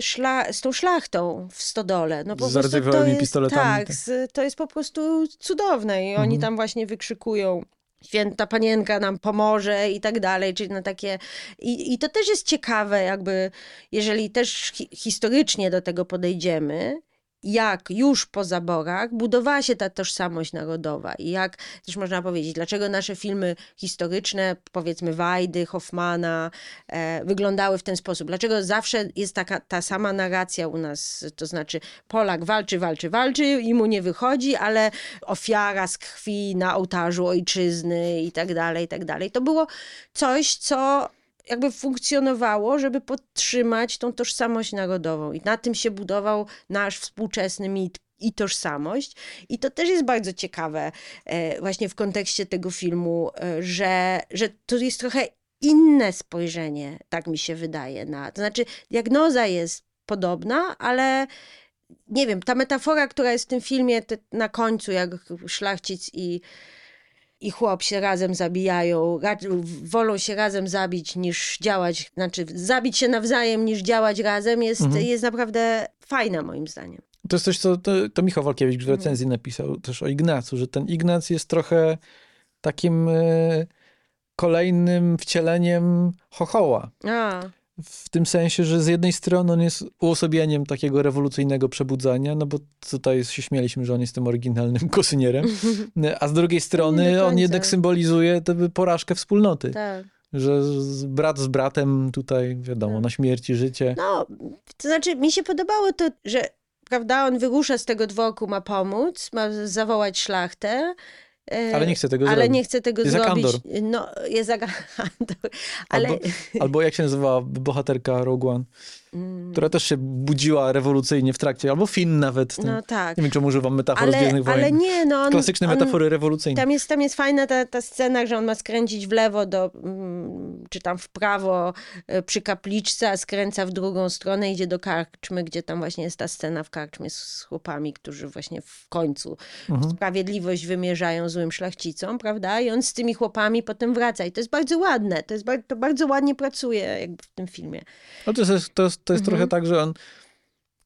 szla, z tą szlachtą w stodole. No po Z prostu to jest, pistoletami, Tak, tak. z, to jest po prostu cudowne i oni Mhm. tam właśnie wykrzykują święta panienka nam pomoże i tak dalej, czyli na takie... I, I to też jest ciekawe, jakby, jeżeli też hi historycznie do tego podejdziemy, jak już po zaborach budowała się ta tożsamość narodowa i jak też można powiedzieć, dlaczego nasze filmy historyczne, powiedzmy Wajdy, Hoffmana, e, wyglądały w ten sposób. Dlaczego zawsze jest taka ta sama narracja u nas, to znaczy Polak walczy, walczy, walczy i mu nie wychodzi, ale ofiara z krwi na ołtarzu ojczyzny i tak dalej, i tak dalej. To było coś, co jakby funkcjonowało, żeby podtrzymać tą tożsamość narodową. I na tym się budował nasz współczesny mit i tożsamość. I to też jest bardzo ciekawe e, właśnie w kontekście tego filmu, e, że, że to jest trochę inne spojrzenie, tak mi się wydaje. Na, to znaczy, diagnoza jest podobna, ale nie wiem, ta metafora, która jest w tym filmie na końcu, jak szlachcic i i chłop się razem zabijają, wolą się razem zabić niż działać, znaczy zabić się nawzajem niż działać razem, jest, mhm. jest naprawdę fajna moim zdaniem. To jest coś, co to, to Michał Walkiewicz w recenzji napisał też o Ignacu, że ten Ignac jest trochę takim y, kolejnym wcieleniem Chochoła. A w tym sensie, że z jednej strony on jest uosobieniem takiego rewolucyjnego przebudzania, no bo tutaj się śmialiśmy, że on jest tym oryginalnym kosynierem, a z drugiej strony on jednak symbolizuje tę porażkę wspólnoty. Tak. Że brat z bratem tutaj, wiadomo, tak. na śmierci życie. No, to znaczy mi się podobało to, że prawda, on wyrusza z tego dworku, ma pomóc, ma zawołać szlachtę, ale nie chce tego ale zrobić. nie chce tego jest zrobić. Kandor. No, jest Ale... Albo, albo jak się nazywa bohaterka Rogue One? Która też się budziła rewolucyjnie w trakcie, albo Finn nawet. No tak. Nie wiem, czemu używam metafor ale, z Gwiezdnych Wojen. Ale nie, no on, Klasyczne on, metafory rewolucyjne. Tam jest, tam jest fajna ta, ta scena, że on ma skręcić w lewo do, mm, czy tam w prawo e, przy kapliczce, a skręca w drugą stronę, idzie do karczmy, gdzie tam właśnie jest ta scena w karczmie z chłopami, którzy właśnie w końcu mhm. sprawiedliwość wymierzają złym szlachcicom, prawda? I on z tymi chłopami potem wraca. I to jest bardzo ładne. To, jest, to bardzo ładnie pracuje jakby w tym filmie. No to jest, to jest to jest mhm. trochę tak, że on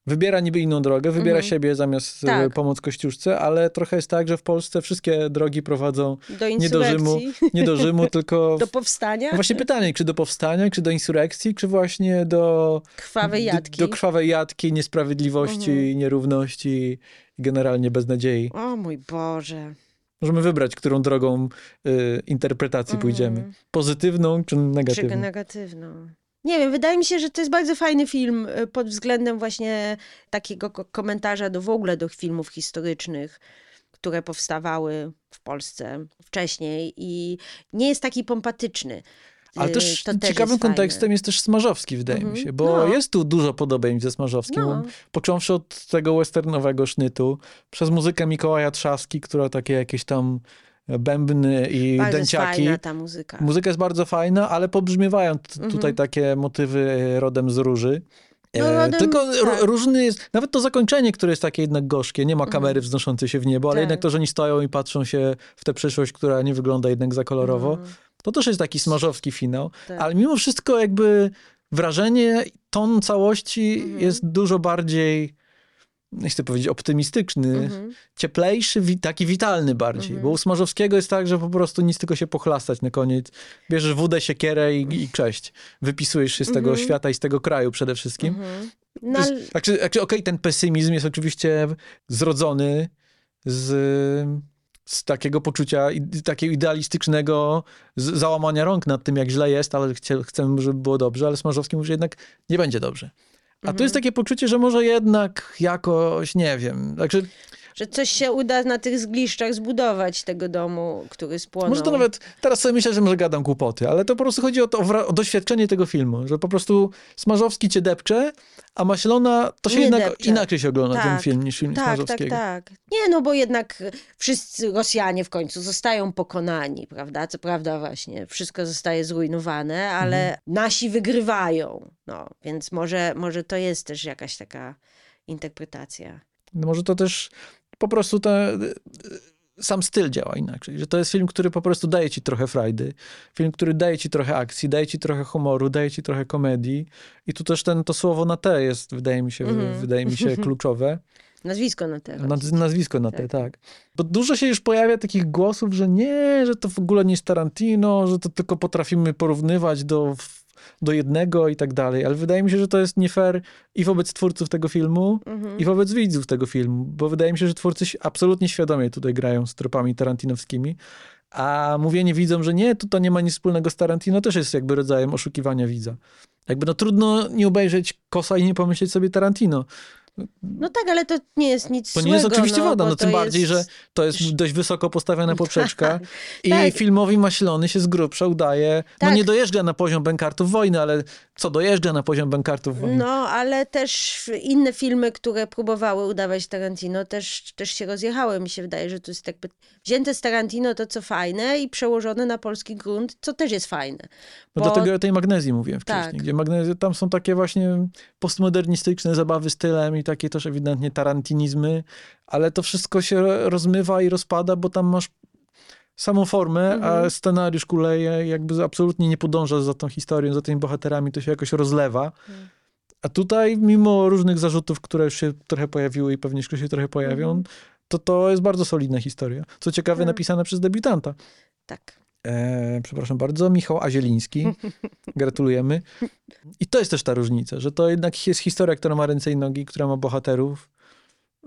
wybiera niby inną drogę, wybiera mhm. siebie zamiast e, tak. pomóc Kościuszce, ale trochę jest tak, że w Polsce wszystkie drogi prowadzą do nie do Rzymu, nie do Rzymu, tylko... Do powstania? No właśnie pytanie, czy do powstania, czy do insurekcji, czy właśnie do... Krwawej jadki. Do, do krwawej jadki, niesprawiedliwości, mhm. nierówności i generalnie beznadziei. O mój Boże. Możemy wybrać, którą drogą y, interpretacji mhm. pójdziemy. Pozytywną czy negatywną? Czy negatywną. Nie wiem, wydaje mi się, że to jest bardzo fajny film y, pod względem właśnie takiego komentarza do w ogóle do filmów historycznych, które powstawały w Polsce wcześniej i nie jest taki pompatyczny. Ale też to ciekawym jest kontekstem fajne. jest też Smarzowski, wydaje mi mhm. się, bo no. jest tu dużo podobieństw ze Smarzowskim. No. Począwszy od tego westernowego sznytu, przez muzykę Mikołaja Trzaski, która takie jakieś tam bębny i bardzo dęciaki. Fajna ta muzyka. Muzyka jest bardzo fajna, ale pobrzmiewają mhm. tutaj takie motywy e, rodem z róży. No, e, rodem, Tylko tak. różny jest, nawet to zakończenie, które jest takie jednak gorzkie, nie ma mhm. kamery wznoszącej się w niebo, ale tak. jednak to, że oni stoją i patrzą się w tę przyszłość, która nie wygląda jednak za kolorowo, mhm. to też jest taki smażowski finał, tak. ale mimo wszystko jakby wrażenie, ton całości mhm. jest dużo bardziej nie chcę powiedzieć optymistyczny, mhm. cieplejszy, taki witalny bardziej. Mhm. Bo u Smarzowskiego jest tak, że po prostu nic tylko się pochlastać na koniec. Bierzesz wódę, siekierę i, i cześć. Wypisujesz się z tego mhm. świata i z tego kraju przede wszystkim. Mhm. No, znaczy, okej, okay, ten pesymizm jest oczywiście zrodzony z, z takiego poczucia, takiego idealistycznego załamania rąk nad tym, jak źle jest, ale chcemy, żeby było dobrze, ale Smarzowski mówi, że jednak nie będzie dobrze. A tu jest mhm. takie poczucie, że może jednak jakoś, nie wiem, także... Że coś się uda na tych zgliszczach zbudować tego domu, który spłonął. Może to nawet, teraz sobie myślę, że może gadam głupoty, ale to po prostu chodzi o, to, o doświadczenie tego filmu, że po prostu Smarzowski cię depcze, a Maślona to się jednak depcze. inaczej się ogląda tak, ten film niż film tak, Smarzowskiego. Tak, tak, Nie, no bo jednak wszyscy Rosjanie w końcu zostają pokonani, prawda? Co prawda właśnie wszystko zostaje zrujnowane, ale mhm. nasi wygrywają. No, więc może, może to jest też jakaś taka interpretacja. No może to też po prostu te, sam styl działa inaczej. Że to jest film, który po prostu daje ci trochę frajdy. Film, który daje ci trochę akcji, daje ci trochę humoru, daje ci trochę komedii. I tu też ten, to słowo na T jest, wydaje mi się, mm. wydaje mi się kluczowe. Nazwisko na T. Naz- chodzi. nazwisko na te, tak. Bo dużo się już pojawia takich głosów, że nie, że to w ogóle nie jest Tarantino, że to tylko potrafimy porównywać do, do jednego i tak dalej. Ale wydaje mi się, że to jest nie fair i wobec twórców tego filmu, Mhm. i wobec widzów tego filmu, bo wydaje mi się, że twórcy absolutnie świadomie tutaj grają z tropami tarantinowskimi, a mówienie widzom, że nie, to, to nie ma nic wspólnego z Tarantino, też jest jakby rodzajem oszukiwania widza. Jakby no trudno nie obejrzeć Kosa i nie pomyśleć sobie Tarantino. No tak, ale to nie jest nic To złego. nie jest oczywiście no, woda, no tym bardziej, jest... że to jest dość wysoko postawiona poprzeczka i tak. filmowi Maślony się z grubsza udaje, no Tak. nie dojeżdża na poziom Bękartów Wojny, ale co dojeżdża na poziom Bękartów Wojny? No, ale też inne filmy, które próbowały udawać Tarantino, też, też się rozjechały. Mi się wydaje, że to jest jakby wzięte z Tarantino to, co fajne i przełożone na polski grunt, co też jest fajne. No Bo- do tego o tej magnezji mówiłem wcześniej, Tak. gdzie magnezja, tam są takie właśnie postmodernistyczne zabawy stylem i takie też ewidentnie tarantinizmy, ale to wszystko się rozmywa i rozpada, bo tam masz samą formę, a Mhm. scenariusz kuleje, jakby absolutnie nie podąża za tą historią, za tymi bohaterami, to się jakoś rozlewa. Mhm. A tutaj, mimo różnych zarzutów, które już się trochę pojawiły i pewnie jeszcze się trochę pojawią, Mhm. to to jest bardzo solidna historia. Co ciekawe, Tak. napisana przez debiutanta. Tak. E, przepraszam bardzo, Michał Azieliński. Gratulujemy. I to jest też ta różnica, że to jednak jest historia, która ma ręce i nogi, która ma bohaterów.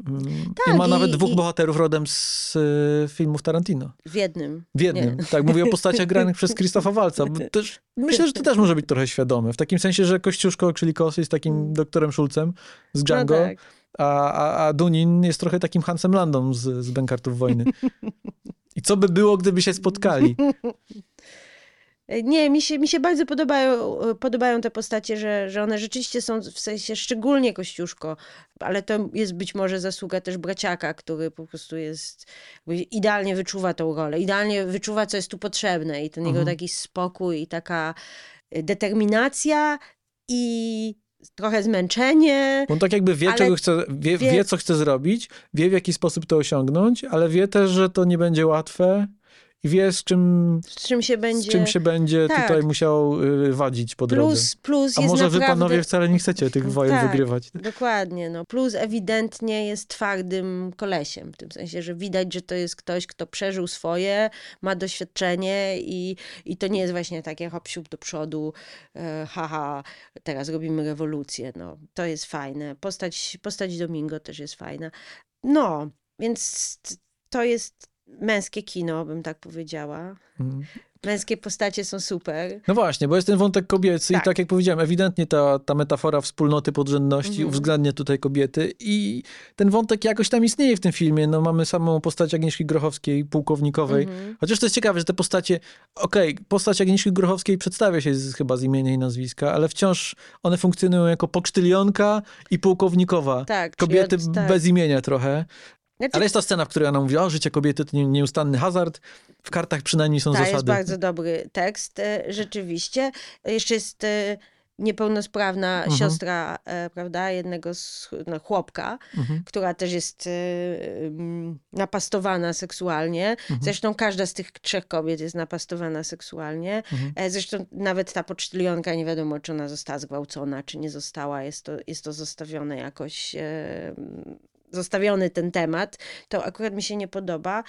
Mm, Tak, I ma i- nawet dwóch i- bohaterów rodem z y, filmów Tarantino. W jednym. W jednym. Nie. Tak, mówię o postaciach granych przez Krzysztofa Walca. Też, myślę, że to też może być trochę świadome. W takim sensie, że Kościuszko, czyli Kos jest takim doktorem Schulzem z Django, Mm. No tak. a, a, a Dunin jest trochę takim Hansem Landą z, z Bękartów Wojny. I co by było, gdyby się spotkali? Nie, mi się, mi się bardzo podobają, podobają te postacie, że, że one rzeczywiście są w sensie szczególnie Kościuszko, ale to jest być może zasługa też Braciaka, który po prostu jest, idealnie wyczuwa tą rolę, idealnie wyczuwa, co jest tu potrzebne i ten jego Mhm. taki spokój i taka determinacja i trochę zmęczenie. On tak jakby wie, czego chce, wie, wie- wie, co chce zrobić, wie, w jaki sposób to osiągnąć, ale wie też, że to nie będzie łatwe i wie, z czym, Z czym się będzie... z czym się będzie Tak. tutaj musiał y, wadzić po drodze. Plus, plus A jest może wy, naprawdę... panowie, wcale nie chcecie tych wojen Tak. wygrywać. Dokładnie, no. Plus ewidentnie jest twardym kolesiem, w tym sensie, że widać, że to jest ktoś, kto przeżył swoje, ma doświadczenie i, i to nie jest właśnie takie hop do przodu, e, haha, teraz robimy rewolucję, no. To jest fajne. Postać, postać Domingo też jest fajna. No, więc to jest męskie kino, bym tak powiedziała. Mhm. Męskie postacie są super. No właśnie, bo jest ten wątek kobiecy Tak. i tak jak powiedziałem, ewidentnie ta, ta metafora wspólnoty podrzędności Mhm. uwzględnia tutaj kobiety i ten wątek jakoś tam istnieje w tym filmie. No mamy samą postać Agnieszki Grochowskiej, pułkownikowej. Mhm. Chociaż to jest ciekawe, że te postacie, okej, postać Agnieszki Grochowskiej przedstawia się z, chyba z imienia i nazwiska, ale wciąż one funkcjonują jako pocztylionka i pułkownikowa. Tak, Kobiety od- tak. bez imienia trochę. Znaczy, Ale jest ta scena, w której ona mówi, o, życie kobiety to nie- nieustanny hazard. W kartach przynajmniej są jest zasady. bardzo dobry tekst, e, rzeczywiście. Jeszcze jest e, niepełnosprawna Mhm. siostra, e, prawda, jednego z no, chłopka, Mhm. która też jest napastowana seksualnie. Mhm. Zresztą każda z tych trzech kobiet jest napastowana seksualnie. Mhm. Zresztą nawet ta pocztylionka, nie wiadomo, czy ona została zgwałcona, czy nie została. Jest to, jest to zostawione jakoś, zostawiony ten temat. To akurat mi się nie podoba.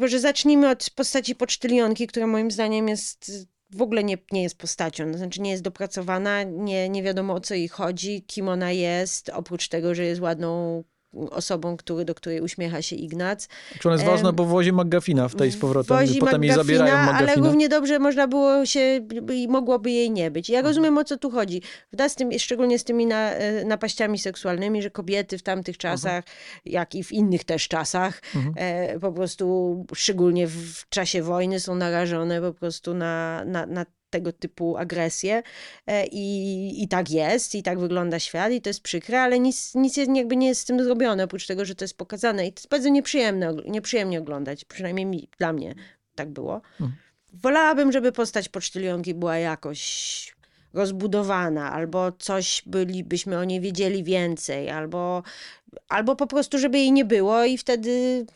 Może zacznijmy od postaci pocztylionki, która moim zdaniem jest w ogóle nie, nie jest postacią, to znaczy nie jest dopracowana, nie, nie wiadomo o co jej chodzi, kim ona jest, oprócz tego, że jest ładną osobą, który, do której uśmiecha się Ignac. Czy ona jest ważna, bo wozi McGuffina w tej z powrotem. Wozi Potem jej zabierają McGuffina, ale równie dobrze można było się, i mogłoby jej nie być. Ja rozumiem, o co tu chodzi. Z tym, szczególnie z tymi na, e, napaściami seksualnymi, że kobiety w tamtych czasach, jak i w innych też czasach, Mhm. e, po prostu, szczególnie w, w czasie wojny, są narażone po prostu na, na, na tego typu agresję E, I, i tak jest, i tak wygląda świat i to jest przykre, ale nic, nic jakby nie jest z tym zrobione, oprócz tego, że to jest pokazane i to jest bardzo nieprzyjemne, nieprzyjemnie oglądać, przynajmniej mi, dla mnie tak było. Mhm. Wolałabym, żeby postać pocztylionki była jakoś rozbudowana, albo coś bylibyśmy o niej wiedzieli więcej, albo, albo po prostu, żeby jej nie było i wtedy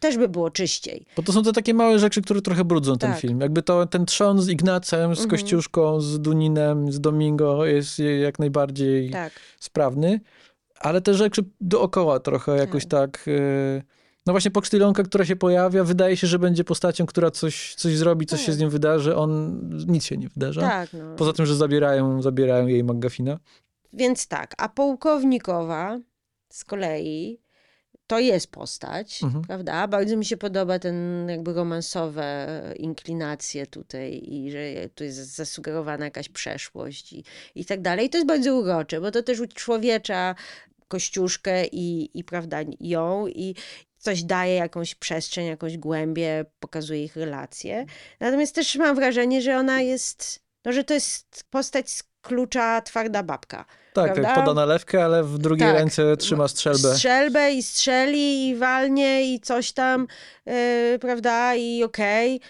też by było czyściej. Bo to są te takie małe rzeczy, które trochę brudzą ten Tak. film. Jakby to, ten trzon z Ignacem, z Mhm. Kościuszką, z Duninem, z Domingo jest jak najbardziej Tak. sprawny. ale te rzeczy dookoła trochę jakoś tak... y, no właśnie Pocztylonka, która się pojawia, wydaje się, że będzie postacią, która coś, coś zrobi, coś Tak. się z nim wydarzy. On nic się nie wydarza. Tak, no. Poza tym, że zabierają, zabierają jej McGuffina. Więc tak, a Pułkownikowa z kolei to jest postać, Mhm. prawda? Bardzo mi się podoba ten jakby romansowe inklinacje tutaj i że tu jest zasugerowana jakaś przeszłość i, i tak dalej. I to jest bardzo urocze, bo to też uczłowiecza Kościuszkę i, i prawda, ją i coś daje, jakąś przestrzeń, jakąś głębię, pokazuje ich relacje. Natomiast też mam wrażenie, że ona jest, no że to jest postać z klucza twarda babka. Tak, Prawda? poda nalewkę, ale w drugiej Tak. ręce trzyma strzelbę. Strzelbę i strzeli i walnie i coś tam, yy, prawda, i okej.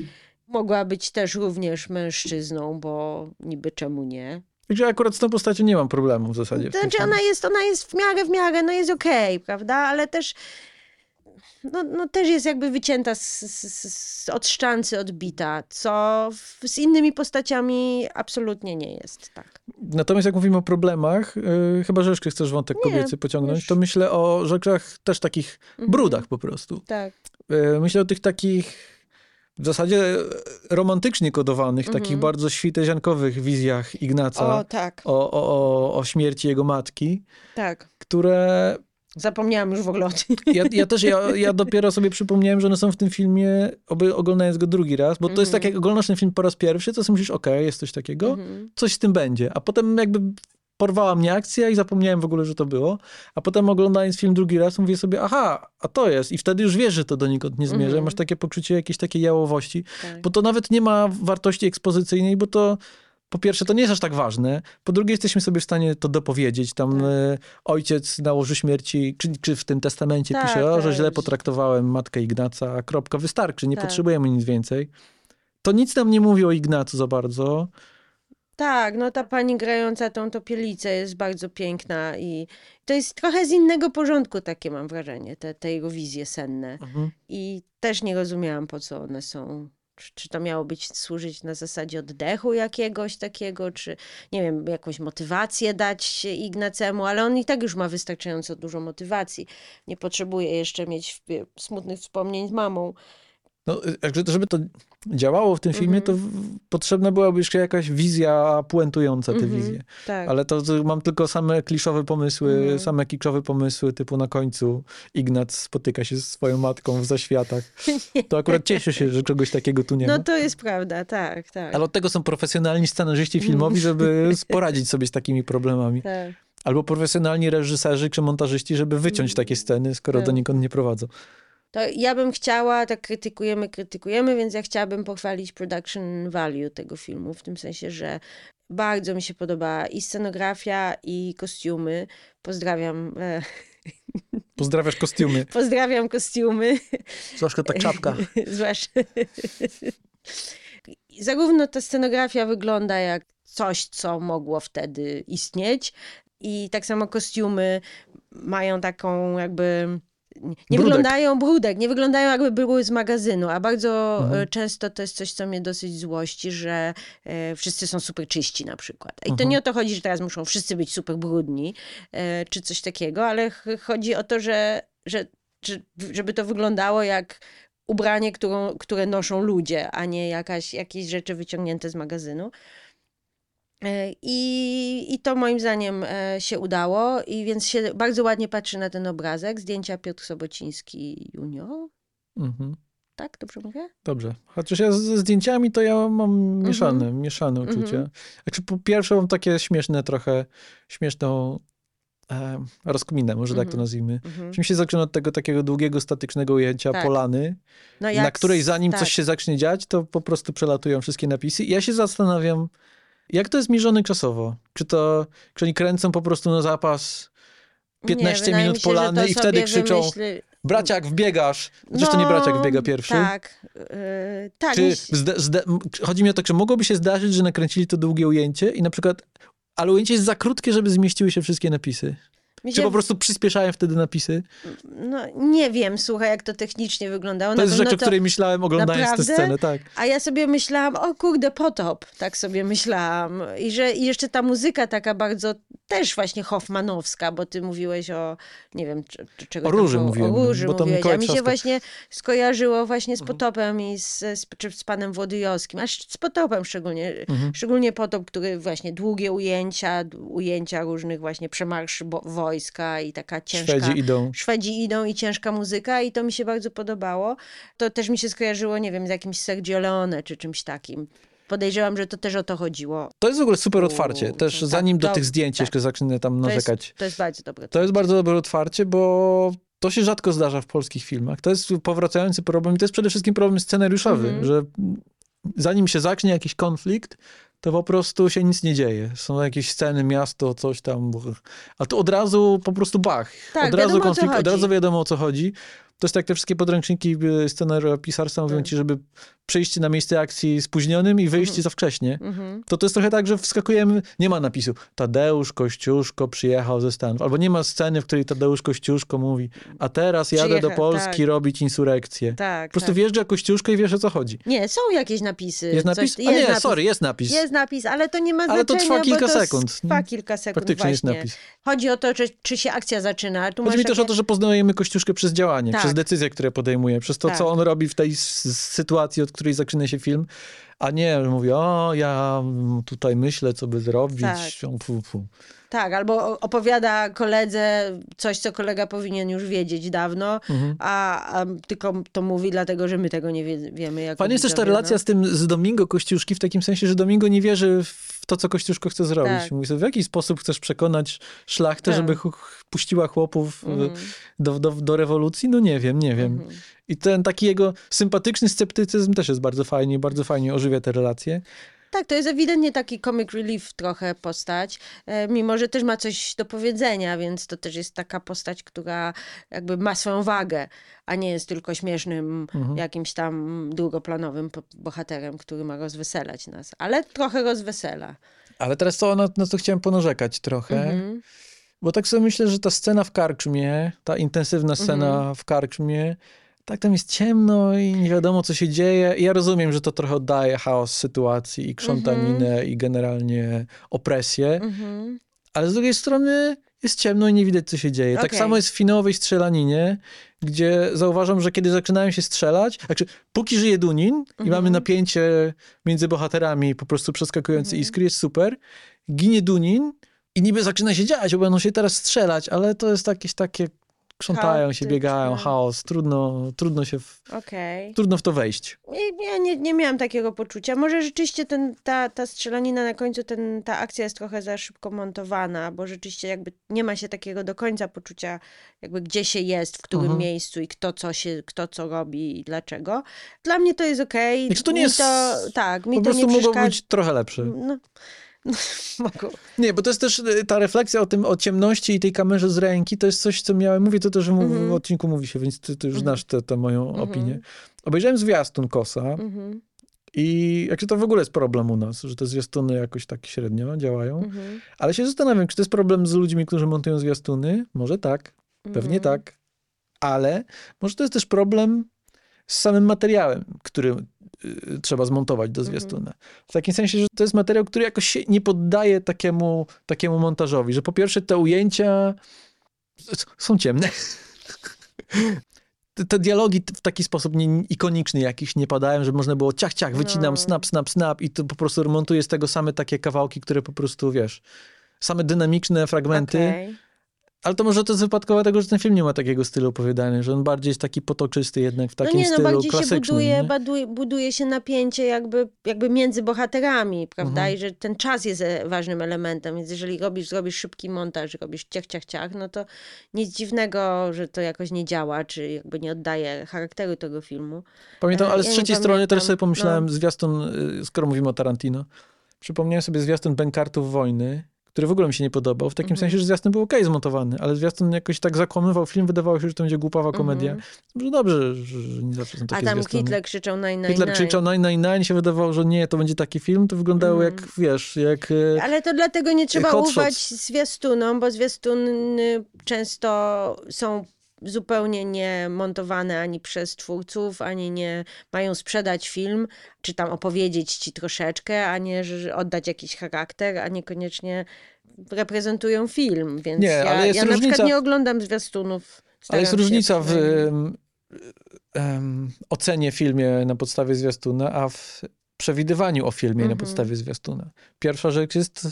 Mogła być też również mężczyzną, bo niby czemu nie. Także akurat z tą postacią nie mam problemu w zasadzie. To znaczy ona jest, ona jest w miarę, w miarę, no jest okej, prawda, ale też no, no też jest jakby wycięta z, z, z, od szczancy, odbita, co w, z innymi postaciami absolutnie nie jest tak. Natomiast jak mówimy o problemach, yy, chyba że jeszcze chcesz wątek Nie, kobiecy pociągnąć, już. to myślę o rzeczach też takich Mhm. brudach po prostu. Tak. Yy, myślę o tych takich w zasadzie romantycznie kodowanych, Mhm. takich bardzo świteziankowych wizjach Ignaca O, tak, o, o, o, o śmierci jego matki, tak. które Zapomniałam już w ogóle o tym. Ja, ja też, ja, ja dopiero sobie przypomniałem, że one są w tym filmie, oby oglądając go drugi raz, bo to jest tak, jak oglądasz ten film po raz pierwszy, to sobie myślisz, okej, jest coś takiego, Mhm. coś z tym będzie. A potem jakby porwała mnie akcja i zapomniałem w ogóle, że to było. A potem oglądając film drugi raz, mówię sobie, aha, a to jest. I wtedy już wiesz, że to donikąd nie zmierza. Mhm. Masz takie poczucie jakiejś takiej jałowości, Tak. bo to nawet nie ma wartości ekspozycyjnej, bo to po pierwsze, to nie jest aż tak ważne. Po drugie, jesteśmy sobie w stanie to dopowiedzieć. Tam Tak. e, ojciec na łożu śmierci, czy, czy w tym testamencie Tak, pisze, o, że źle potraktowałem matkę Ignaca, a kropka, wystarczy, nie Tak. potrzebujemy nic więcej. To nic nam nie mówi o Ignacu za bardzo. Tak, no ta pani grająca tą topielicę jest bardzo piękna i to jest trochę z innego porządku, takie mam wrażenie, te, te jego wizje senne. Mhm. I też nie rozumiałam, po co one są. Czy, to miało być służyć na zasadzie oddechu jakiegoś takiego, czy nie wiem, jakąś motywację dać Ignacemu, ale on i tak już ma wystarczająco dużo motywacji. Nie potrzebuje jeszcze mieć smutnych wspomnień z mamą. No, y, żeby to działało w tym filmie, Mhm. to w, potrzebna byłaby jeszcze jakaś wizja puentująca te Mhm. wizje. Tak. Ale to, to mam tylko same kliszowe pomysły, Mhm. same kiczowe pomysły, typu na końcu Ignac spotyka się ze swoją matką w zaświatach. To akurat cieszę się, że czegoś takiego tu nie ma. No to jest prawda, tak, tak. Ale od tego są profesjonalni scenarzyści filmowi, żeby poradzić sobie z takimi problemami. tak. Albo profesjonalni reżyserzy czy montażyści, żeby wyciąć takie sceny, skoro Tak. donikąd nie prowadzą. To ja bym chciała, tak krytykujemy, krytykujemy, więc ja chciałabym pochwalić production value tego filmu, w tym sensie, że bardzo mi się podoba i scenografia, i kostiumy. Pozdrawiam, e, Pozdrawiasz kostiumy. pozdrawiam kostiumy, Zwłaszcza ta czapka. zwłaszcza. Zarówno ta scenografia wygląda jak coś, co mogło wtedy istnieć, i tak samo kostiumy mają taką jakby. Nie Brudek. wyglądają brudek, nie wyglądają jakby były z magazynu, a bardzo Mhm. e, często to jest coś, co mnie dosyć złości, że e, wszyscy są super czyści na przykład. I to Mhm. nie o to chodzi, że teraz muszą wszyscy być super brudni, e, czy coś takiego, ale ch- chodzi o to, że, że, że żeby to wyglądało jak ubranie, którą, które noszą ludzie, a nie jakaś, jakieś rzeczy wyciągnięte z magazynu. E, I, I to moim zdaniem e, się udało, i więc się bardzo ładnie patrzy na ten obrazek. Zdjęcia Piotr Sobociński junior. Mhm. Tak, dobrze mówię? Dobrze. Chociaż ja ze zdjęciami to ja mam mieszane, mieszane uczucia. Mhm. Znaczy po pierwsze mam takie śmieszne trochę, śmieszną e, rozkminę, może tak to Mhm. nazwijmy. Mhm. Czym się zaczyna od tego takiego długiego, statycznego ujęcia Tak. polany, No na której zanim tak. coś się zacznie dziać, to po prostu przelatują wszystkie napisy. I ja się zastanawiam, jak to jest mierzone czasowo? Czy to, czy oni kręcą po prostu na zapas Nie, 15 wydaje minut mi się, polany i wtedy krzyczą wymyśli- braciak wbiegasz. Zresztą nie No, braciak wbiega pierwszy. Tak, yy, tak. Czy nie- zde, chodzi mi o to, czy mogłoby się zdarzyć, że nakręcili to długie ujęcie i na przykład, ale ujęcie jest za krótkie, żeby zmieściły się wszystkie napisy. Mi Czy się- po prostu przyspieszają wtedy napisy? No nie wiem, słuchaj, jak to technicznie wyglądało. To jest rzecz, o której myślałem oglądając tę Naprawdę? scenę, tak. A ja sobie myślałam, o kurde, potop, tak sobie myślałam. I że i jeszcze ta muzyka taka bardzo też właśnie Hoffmanowska, bo ty mówiłeś o, nie wiem, czy, czy czego O Róży mówiłem, o Róży bo to mówiłeś, a mi się właśnie skojarzyło właśnie Mhm. z Potopem i z, z, czy z panem Włodyjowskim, aż z Potopem szczególnie, Mhm. szczególnie Potop, który właśnie długie ujęcia, ujęcia różnych właśnie przemarszy bo, i taka ciężka... Szwedzi idą. Szwedzi idą i ciężka muzyka i to mi się bardzo podobało. To też mi się skojarzyło, nie wiem, z jakimś Sergio Leone czy czymś takim. Podejrzewam, że to też o to chodziło. To jest w ogóle super otwarcie. Też tak, zanim do to- tych zdjęć tak. jeszcze zacznę tam To jest, narzekać. to jest bardzo dobre. To jest bardzo dobre otwarcie, bo to się rzadko zdarza w polskich filmach. To jest powracający problem i to jest przede wszystkim problem scenariuszowy, Mhm. że zanim się zacznie jakiś konflikt, to po prostu się nic nie dzieje. Są jakieś sceny, miasto, coś tam, a tu od razu po prostu bach. Tak, od razu konflikt, od razu wiadomo o co chodzi. To jest tak, te wszystkie podręczniki y, scenariopisarstwa mówią Tak. ci, żeby przyjść na miejsce akcji spóźnionym i wyjść za wcześnie. Mhm. To to jest trochę tak, że wskakujemy, nie ma napisu Tadeusz Kościuszko przyjechał ze Stanów, albo nie ma sceny, w której Tadeusz Kościuszko mówi, a teraz jadę do Przyjecha- Polski tak. robić insurekcję. Tak, Po prostu tak. wjeżdża Kościuszko i wiesz o co chodzi. Nie, są jakieś napisy. Jest napis? Coś, a nie, napis. sorry, jest napis. Jest napis, ale to nie ma Ale to znaczenia, trwa kilka to sekund. Trwa kilka sekund Faktycznie jest właśnie. napis. Chodzi o to, czy, czy się akcja zaczyna. Tu Chodzi mi też o to, że poznajemy Kościuszkę przez działanie, Tak. przez decyzje, które podejmuje, przez to, Tak. co on robi w tej sytuacji, od której zaczyna się film, a nie, mówi, o, ja tutaj myślę, co by zrobić. Tak. Fu, fu. Tak, albo opowiada koledze coś, co kolega powinien już wiedzieć dawno, Mhm. a, a tylko to mówi dlatego, że my tego nie wie, wiemy. Jako Fajna jest też ta relacja no. z tym, z Domingo Kościuszki, w takim sensie, że Domingo nie wierzy w to, co Kościuszko chce zrobić. Tak. Mówi sobie, w jaki sposób chcesz przekonać szlachtę, Tak. żeby puściła chłopów y, Mhm. do, do, do rewolucji? No nie wiem, nie wiem. Mhm. I ten taki jego sympatyczny sceptycyzm też jest bardzo fajnie, bardzo fajnie ożywia te relacje. Tak, to jest ewidentnie taki comic relief trochę postać, e, mimo że też ma coś do powiedzenia, więc to też jest taka postać, która jakby ma swoją wagę, a nie jest tylko śmiesznym Mhm. jakimś tam drugoplanowym po- bohaterem, który ma rozweselać nas, ale trochę rozwesela. Ale teraz to, na, na co chciałem ponarzekać trochę, Mhm. bo tak sobie myślę, że ta scena w karczmie, ta intensywna scena Mhm. w karczmie, tak tam jest ciemno i nie wiadomo, co się dzieje. I ja rozumiem, że to trochę oddaje chaos sytuacji i krzątaninę i generalnie opresję, Mhm. ale z drugiej strony jest ciemno i nie widać, co się dzieje. Tak Okej. samo jest w finałowej strzelaninie, gdzie zauważam, że kiedy zaczynają się strzelać, znaczy póki żyje Dunin i Mhm. mamy napięcie między bohaterami, po prostu przeskakujące Mhm. iskry, jest super, ginie Dunin i niby zaczyna się dziać, bo będą się teraz strzelać, ale to jest jakieś takie, krzątają się, biegają, Chaotyczne. chaos, trudno, trudno się, w, Okej. trudno w to wejść. Ja nie, nie miałam takiego poczucia. Może rzeczywiście ten, ta, ta strzelanina na końcu, ten, ta akcja jest trochę za szybko montowana, bo rzeczywiście jakby nie ma się takiego do końca poczucia, jakby gdzie się jest, w którym Mhm. miejscu i kto co, się, kto co robi i dlaczego. Dla mnie to jest okej. Znaczy, to nie Mi jest- To, tak, mi Po to prostu nie mogło przeszkadza. być trochę lepsze. No, no, mogło. Nie, bo to jest też y, ta refleksja o tym, o ciemności i tej kamerze z ręki, to jest coś, co miałem, mówię to też że mów- Mhm. w odcinku mówi się, więc ty, ty już Mhm. znasz tę moją Mhm. opinię. Obejrzałem zwiastun Kosa Mhm, i jak to w ogóle jest problem u nas, że te zwiastuny jakoś tak średnio działają, mhm, ale się zastanawiam, czy to jest problem z ludźmi, którzy montują zwiastuny? Może tak, pewnie mhm. tak, ale może to jest też problem z samym materiałem, który trzeba zmontować do Mhm. zwiastuna. W takim sensie, że to jest materiał, który jakoś się nie poddaje takiemu, takiemu montażowi, że po pierwsze te ujęcia są ciemne. Te, dialogi w taki sposób nie, ikoniczny jakiś nie padają, że można było ciach, ciach, wycinam, No. snap, snap, snap i to po prostu remontuję z tego same takie kawałki, które po prostu, wiesz, same dynamiczne fragmenty. Okej. Ale to może to jest wypadkowo tego, że ten film nie ma takiego stylu opowiadania, że on bardziej jest taki potoczysty jednak w takim no nie, no stylu bardziej się klasycznym. buduje, nie? buduje, się napięcie jakby, jakby między bohaterami, prawda? Mhm. I że ten czas jest e, ważnym elementem, więc jeżeli robisz, zrobisz szybki montaż, robisz ciach, ciach, ciach, no to nic dziwnego, że to jakoś nie działa, czy jakby nie oddaje charakteru tego filmu. Pamiętam, E, ale z ja trzeciej strony też sobie pomyślałem, no. zwiastun, y, skoro mówimy o Tarantino, przypomniałem sobie zwiastun Benkartów Wojny, który w ogóle mi się nie podobał, w takim Mhm. sensie, że zwiastun był okej zmontowany, ale zwiastun jakoś tak zakłamywał film, wydawało się, że to będzie głupawa komedia. Mhm. Że dobrze, że nie zawsze są A takie tam zwiastuny. Hitler krzyczał nine, nine, Hitler krzyczał nine, nine, nine, się wydawało, że nie, to będzie taki film, to wyglądało Mhm. jak, wiesz, jak... e, Ale to dlatego nie trzeba ufać zwiastunom, bo zwiastuny często są zupełnie nie montowane ani przez twórców, ani nie mają sprzedać film, czy tam opowiedzieć ci troszeczkę, a nie oddać jakiś charakter, a niekoniecznie reprezentują film, więc Nie, ja, ale jest ja na różnica- przykład nie oglądam zwiastunów. Ale jest różnica w ocenie filmie na podstawie zwiastuna, a w przewidywaniu o filmie na Mhm. podstawie zwiastuna. Pierwsza rzecz jest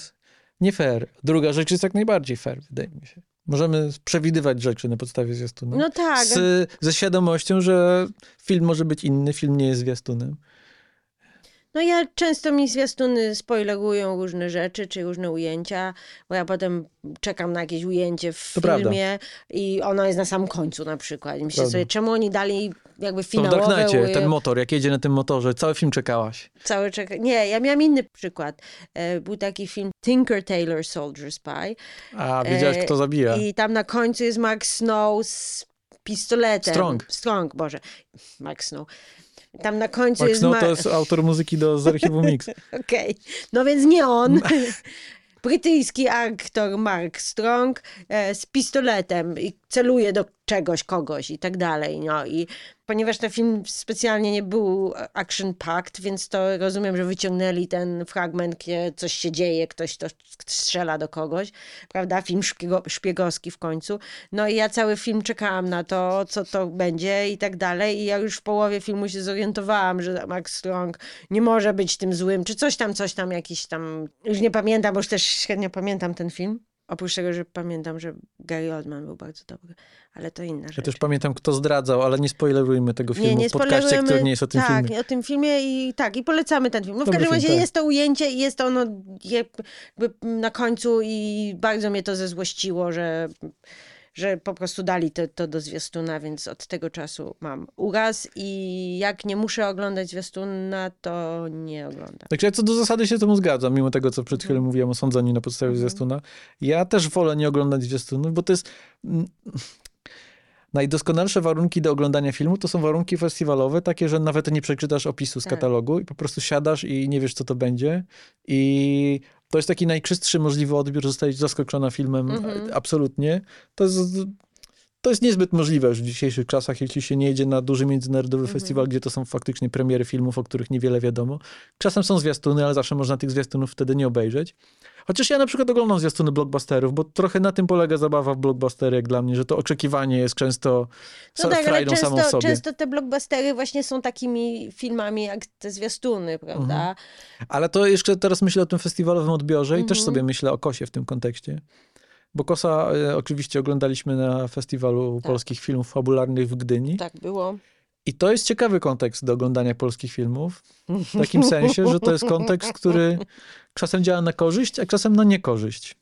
nie fair, druga rzecz jest jak najbardziej fair, wydaje mi się. Możemy przewidywać rzeczy na podstawie zwiastuna. No tak, Z, ze świadomością, że film może być inny, film nie jest zwiastunem. No ja często mi zwiastuny spoilerują różne rzeczy, czy różne ujęcia, bo ja potem czekam na jakieś ujęcie w To prawda. filmie i ono jest na samym końcu na przykład. I myślę Prawda. sobie, czemu oni dali jakby To w Dark finałowe Knightie, ten motor, jak jedzie na tym motorze, cały film czekałaś. Cały czeka... Nie, ja miałam inny przykład. E, Był taki film Tinker Tailor Soldier Spy A, wiedziałaś, E, kto zabija. i tam na końcu jest Mark Snow z pistoletem. Strong. Strong, Boże. Mark Snow. Tam na końcu Mark jest... Snow Ma- to jest autor muzyki do z archiwum Mix. Okej, no więc nie on. Brytyjski aktor Mark Strong e, z pistoletem i celuje do czegoś, kogoś i tak dalej. No i ponieważ ten film specjalnie nie był action packed, więc to rozumiem, że wyciągnęli ten fragment, gdzie coś się dzieje, ktoś to strzela do kogoś, prawda? Film szpiego, szpiegowski w końcu. No i ja cały film czekałam na to, co to będzie i tak dalej. I ja już w połowie filmu się zorientowałam, że Mark Strong nie może być tym złym, czy coś tam, coś tam, jakiś tam, już nie pamiętam, bo już też średnio pamiętam ten film. Oprócz tego, że pamiętam, że Gary Oldman był bardzo dobry, ale to inna rzecz. Ja też pamiętam, kto zdradzał, ale nie spoilerujmy tego filmu w podcaście, który nie jest o tym tak, filmie. o tym filmie i tak, i polecamy ten film. No w Dobry każdym razie tak. jest to ujęcie i jest ono jakby na końcu i bardzo mnie to zezłościło, że, że po prostu dali to, to do zwiastuna, więc od tego czasu mam uraz i jak nie muszę oglądać zwiastuna, to nie oglądam. Także ja co do zasady się z temu zgadzam, mimo tego, co przed chwilą mówiłem o sądzeniu na podstawie Mhm. zwiastuna. Ja też wolę nie oglądać zwiastunów, bo to jest... mm, Najdoskonalsze warunki do oglądania filmu to są warunki festiwalowe, takie, że nawet nie przeczytasz opisu z Tak. katalogu i po prostu siadasz i nie wiesz, co to będzie. I to jest taki najczystszy możliwy odbiór, zostajesz zaskoczona filmem Mhm. absolutnie. To jest, to jest niezbyt możliwe już w dzisiejszych czasach, jeśli się nie jedzie na duży międzynarodowy Mhm. festiwal, gdzie to są faktycznie premiery filmów, o których niewiele wiadomo. Czasem są zwiastuny, ale zawsze można tych zwiastunów wtedy nie obejrzeć. Chociaż ja na przykład oglądam zwiastuny blockbusterów, bo trochę na tym polega zabawa w blockbustery, jak dla mnie, że to oczekiwanie jest często No tak, frajdą samą w często, sobie. często te blockbustery właśnie są takimi filmami jak te zwiastuny, prawda? Mhm. Ale to jeszcze teraz myślę o tym festiwalowym odbiorze i też Mhm. sobie myślę o Kosie w tym kontekście. Bo Kosa e, oczywiście oglądaliśmy na festiwalu Tak. polskich filmów fabularnych w Gdyni. Tak było. I to jest ciekawy kontekst do oglądania polskich filmów. W takim sensie, że to jest kontekst, który czasem działa na korzyść, a czasem na niekorzyść.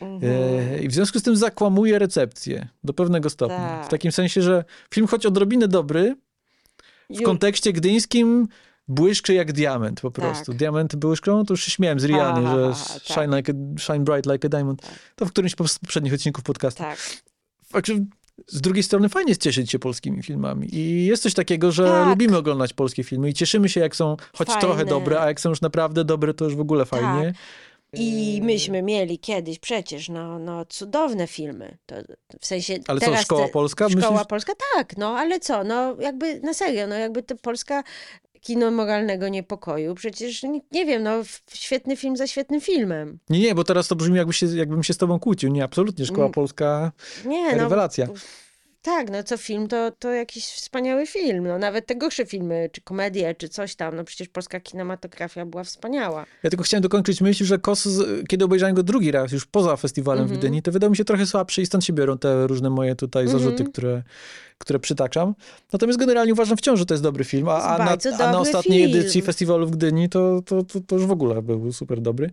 Mhm. E, I w związku z tym zakłamuje recepcję do pewnego stopnia. Tak. W takim sensie, że film choć odrobinę dobry, w Ju- kontekście gdyńskim błyszczy jak diament po prostu. Tak. Diament błyszczą, to już się śmiałem z ha, że tak. shine, like a, shine bright like a diamond. Tak. To w którymś z poprzednich odcinków podcastu. Tak. Znaczy, z drugiej strony fajnie jest cieszyć się polskimi filmami. I jest coś takiego, że Tak. lubimy oglądać polskie filmy i cieszymy się, jak są choć Fajne. trochę dobre, a jak są już naprawdę dobre, to już w ogóle fajnie. I myśmy mieli kiedyś przecież no, no, cudowne filmy. To, w sensie Ale co, teraz Szkoła te- Polska? Szkoła Myślisz- Polska, tak, no ale co, no jakby na serio, no jakby to Polska kino moralnego niepokoju, przecież nie, wiem, no świetny film za świetnym filmem. Nie, nie, bo teraz to brzmi jakby się, jakbym się z tobą kłócił. Nie, absolutnie. Szkoła Mm. Polska, Nie, no rewelacja. tak, no co film, to, to jakiś wspaniały film, no nawet te gorsze filmy, czy komedie, czy coś tam, no przecież polska kinematografia była wspaniała. Ja tylko chciałem dokończyć myśl, że Kos, z- kiedy obejrzałem go drugi raz, już poza festiwalem Mhm. w Gdyni, to wydał mi się trochę słabszy i stąd się biorą te różne moje tutaj Mhm. zarzuty, które, które przytaczam. Natomiast generalnie uważam wciąż, że to jest dobry film, a, a, na, a na ostatniej film. edycji festiwalu w Gdyni to, to, to, to już w ogóle był super dobry.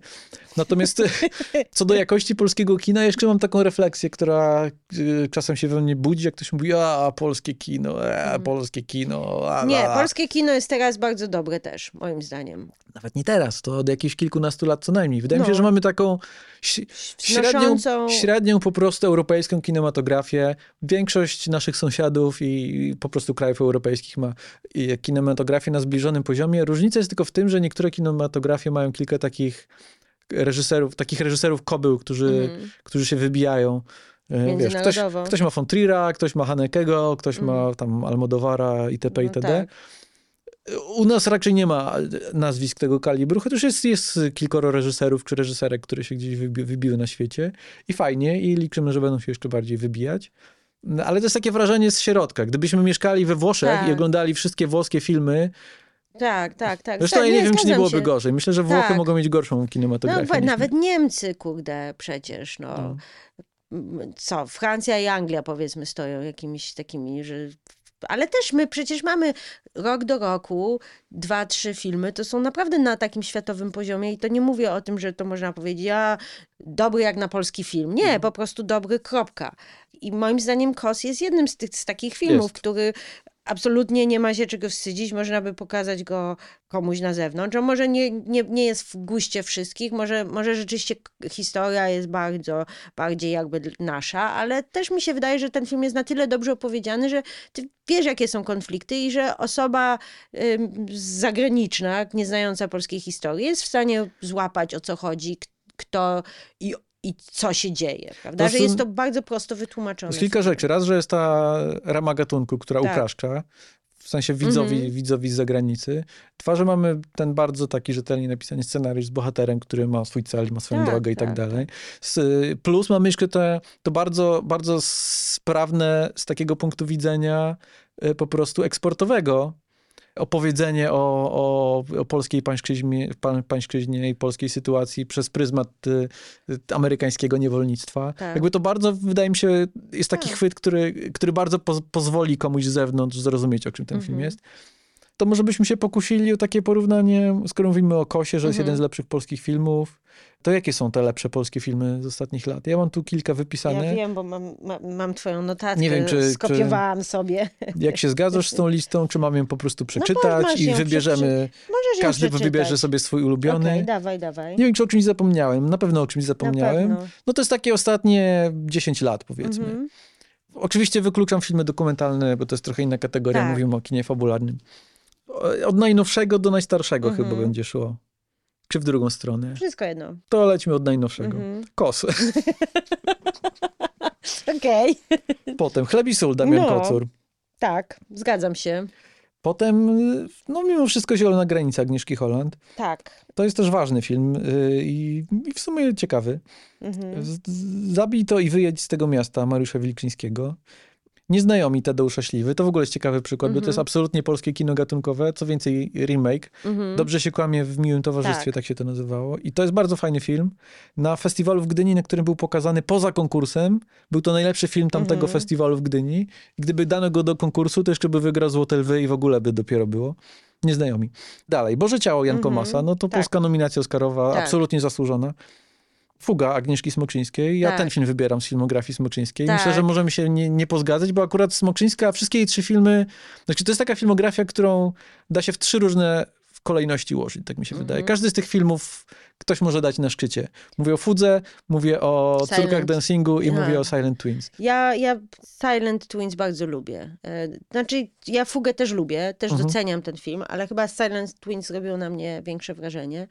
Natomiast co do jakości polskiego kina, jeszcze mam taką refleksję, która y, czasem się we mnie budzi, jak ktoś mówi, a polskie kino, e, polskie kino. A, Mhm. Nie, a. polskie kino jest teraz bardzo dobre też, moim zdaniem. Nawet nie teraz, to od jakichś kilkunastu lat co najmniej. Wydaje mi się, No. że mamy taką średnią, średnią po prostu europejską kinematografię. Większość naszych sąsiadów i po prostu krajów europejskich ma kinematografię na zbliżonym poziomie. Różnica jest tylko w tym, że niektóre kinematografie mają kilka takich reżyserów, takich reżyserów kobył, którzy, Mhm. którzy się wybijają. E, Wiesz, ktoś, ktoś ma von Trier'a, ktoś ma Hanekego, ktoś ma tam Almodovara itp. No itd. tak. U nas raczej nie ma nazwisk tego kalibru, chociaż jest, jest kilkoro reżyserów czy reżyserek, które się gdzieś wybi wybiły na świecie i fajnie i liczymy, że będą się jeszcze bardziej wybijać. No, ale to jest takie wrażenie z środka. Gdybyśmy mieszkali we Włoszech Tak. i oglądali wszystkie włoskie filmy, Tak, tak, tak. zresztą tak, ja nie, wiem, czy nie byłoby się. gorzej. Myślę, że Włochy Tak. mogą mieć gorszą No, kinematografię. niż nawet my. Niemcy, kurde, przecież, no. No. M- Co, Francja i Anglia, powiedzmy, stoją jakimiś takimi, że... Ale też my przecież mamy rok do roku, dwa, trzy filmy, to są naprawdę na takim światowym poziomie i to nie mówię o tym, że to można powiedzieć, a dobry jak na polski film. Mhm. Nie, po prostu dobry, kropka. I moim zdaniem Kos jest jednym z, tych, z takich filmów, Jest. który absolutnie nie ma się czego wstydzić, można by pokazać go komuś na zewnątrz. On może nie, nie, nie jest w guście wszystkich, może, może rzeczywiście historia jest bardzo, bardziej jakby nasza, ale też mi się wydaje, że ten film jest na tyle dobrze opowiedziany, że ty wiesz, jakie są konflikty i że osoba ym, zagraniczna, nie znająca polskiej historii, jest w stanie złapać o co chodzi, kto i, i co się dzieje, prawda? Że jest to bardzo prosto wytłumaczone. Kilka rzeczy. Raz, że jest ta rama gatunku, która Tak. upraszcza, w sensie widzowi, Mhm. widzowi z zagranicy. Dwa, że mamy ten bardzo taki rzetelnie napisany scenariusz z bohaterem, który ma swój cel, ma swoją Tak, drogę i tak, tak, dalej. Z, plus mamy jeszcze te, to bardzo, bardzo sprawne z takiego punktu widzenia y, po prostu eksportowego opowiedzenie o, o, o polskiej pańszczyźnie, pań- pańszczyźnie i polskiej sytuacji przez pryzmat y, y, amerykańskiego niewolnictwa. Tak. Jakby to bardzo, wydaje mi się, jest taki Tak. chwyt, który, który bardzo poz, pozwoli komuś z zewnątrz zrozumieć, o czym ten film Mhm. jest. To może byśmy się pokusili o takie porównanie, skoro mówimy o Kosie, że jest Mhm. jeden z lepszych polskich filmów, to jakie są te lepsze polskie filmy z ostatnich lat? Ja mam tu kilka wypisane. Ja wiem, bo mam, mam, mam twoją notatkę, Nie wiem, czy- skopiowałam sobie. Jak się zgadzasz z tą listą, czy mam ją po prostu przeczytać masz i wybierzemy, ją każdy wybierze sobie swój ulubiony. Okej, dawaj, dawaj. Nie wiem, czy o czymś zapomniałem. Na pewno o czymś zapomniałem. No to jest takie ostatnie 10 lat, powiedzmy. Mhm. Oczywiście wykluczam filmy dokumentalne, bo to jest trochę inna kategoria. Tak. Mówimy o kinie fabularnym. Od najnowszego do najstarszego Mhm. chyba będzie szło. Czy w drugą stronę. Wszystko jedno. To lećmy od najnowszego. Mhm. Kos. Okej, Potem Chleb i sól, Damian No. Kocur. tak, zgadzam się. Potem, no mimo wszystko Zielona granica Agnieszki Holland. Tak. To jest też ważny film y, i, i w sumie ciekawy. Mhm. Zabij to i wyjedź z tego miasta Mariusza Wilczyńskiego. Nieznajomi Tadeusza Śliwy. To w ogóle jest ciekawy przykład, bo to Mhm. jest absolutnie polskie kino gatunkowe, co więcej remake. Mhm. Dobrze się kłamie w miłym towarzystwie, tak. Tak. się to nazywało. I to jest bardzo fajny film. Na festiwalu w Gdyni, na którym był pokazany poza konkursem, był to najlepszy film tamtego Mhm. festiwalu w Gdyni. Gdyby dano go do konkursu, to jeszcze by wygrał Złote Lwy i w ogóle by dopiero było. Nieznajomi. Dalej, Boże Ciało Jan Mhm. Komasa, no to Tak. polska nominacja Oscarowa, Tak. absolutnie zasłużona. Fuga Agnieszki Smoczyńskiej. Ja Tak. ten film wybieram z filmografii Smoczyńskiej. Tak. Myślę, że możemy się nie, nie pozgadzać, bo akurat Smoczyńska, wszystkie jej trzy filmy, znaczy to jest taka filmografia, którą da się w trzy różne kolejności ułożyć, tak mi się wydaje. Mhm. Każdy z tych filmów ktoś może dać na szczycie. Mówię o Fudze, mówię o Silent. Córkach Dancingu i Aha. mówię o Silent Twins. Ja, ja Silent Twins bardzo lubię. E, Znaczy, ja Fugę też lubię, też Mhm. doceniam ten film, ale chyba Silent Twins robią na mnie większe wrażenie.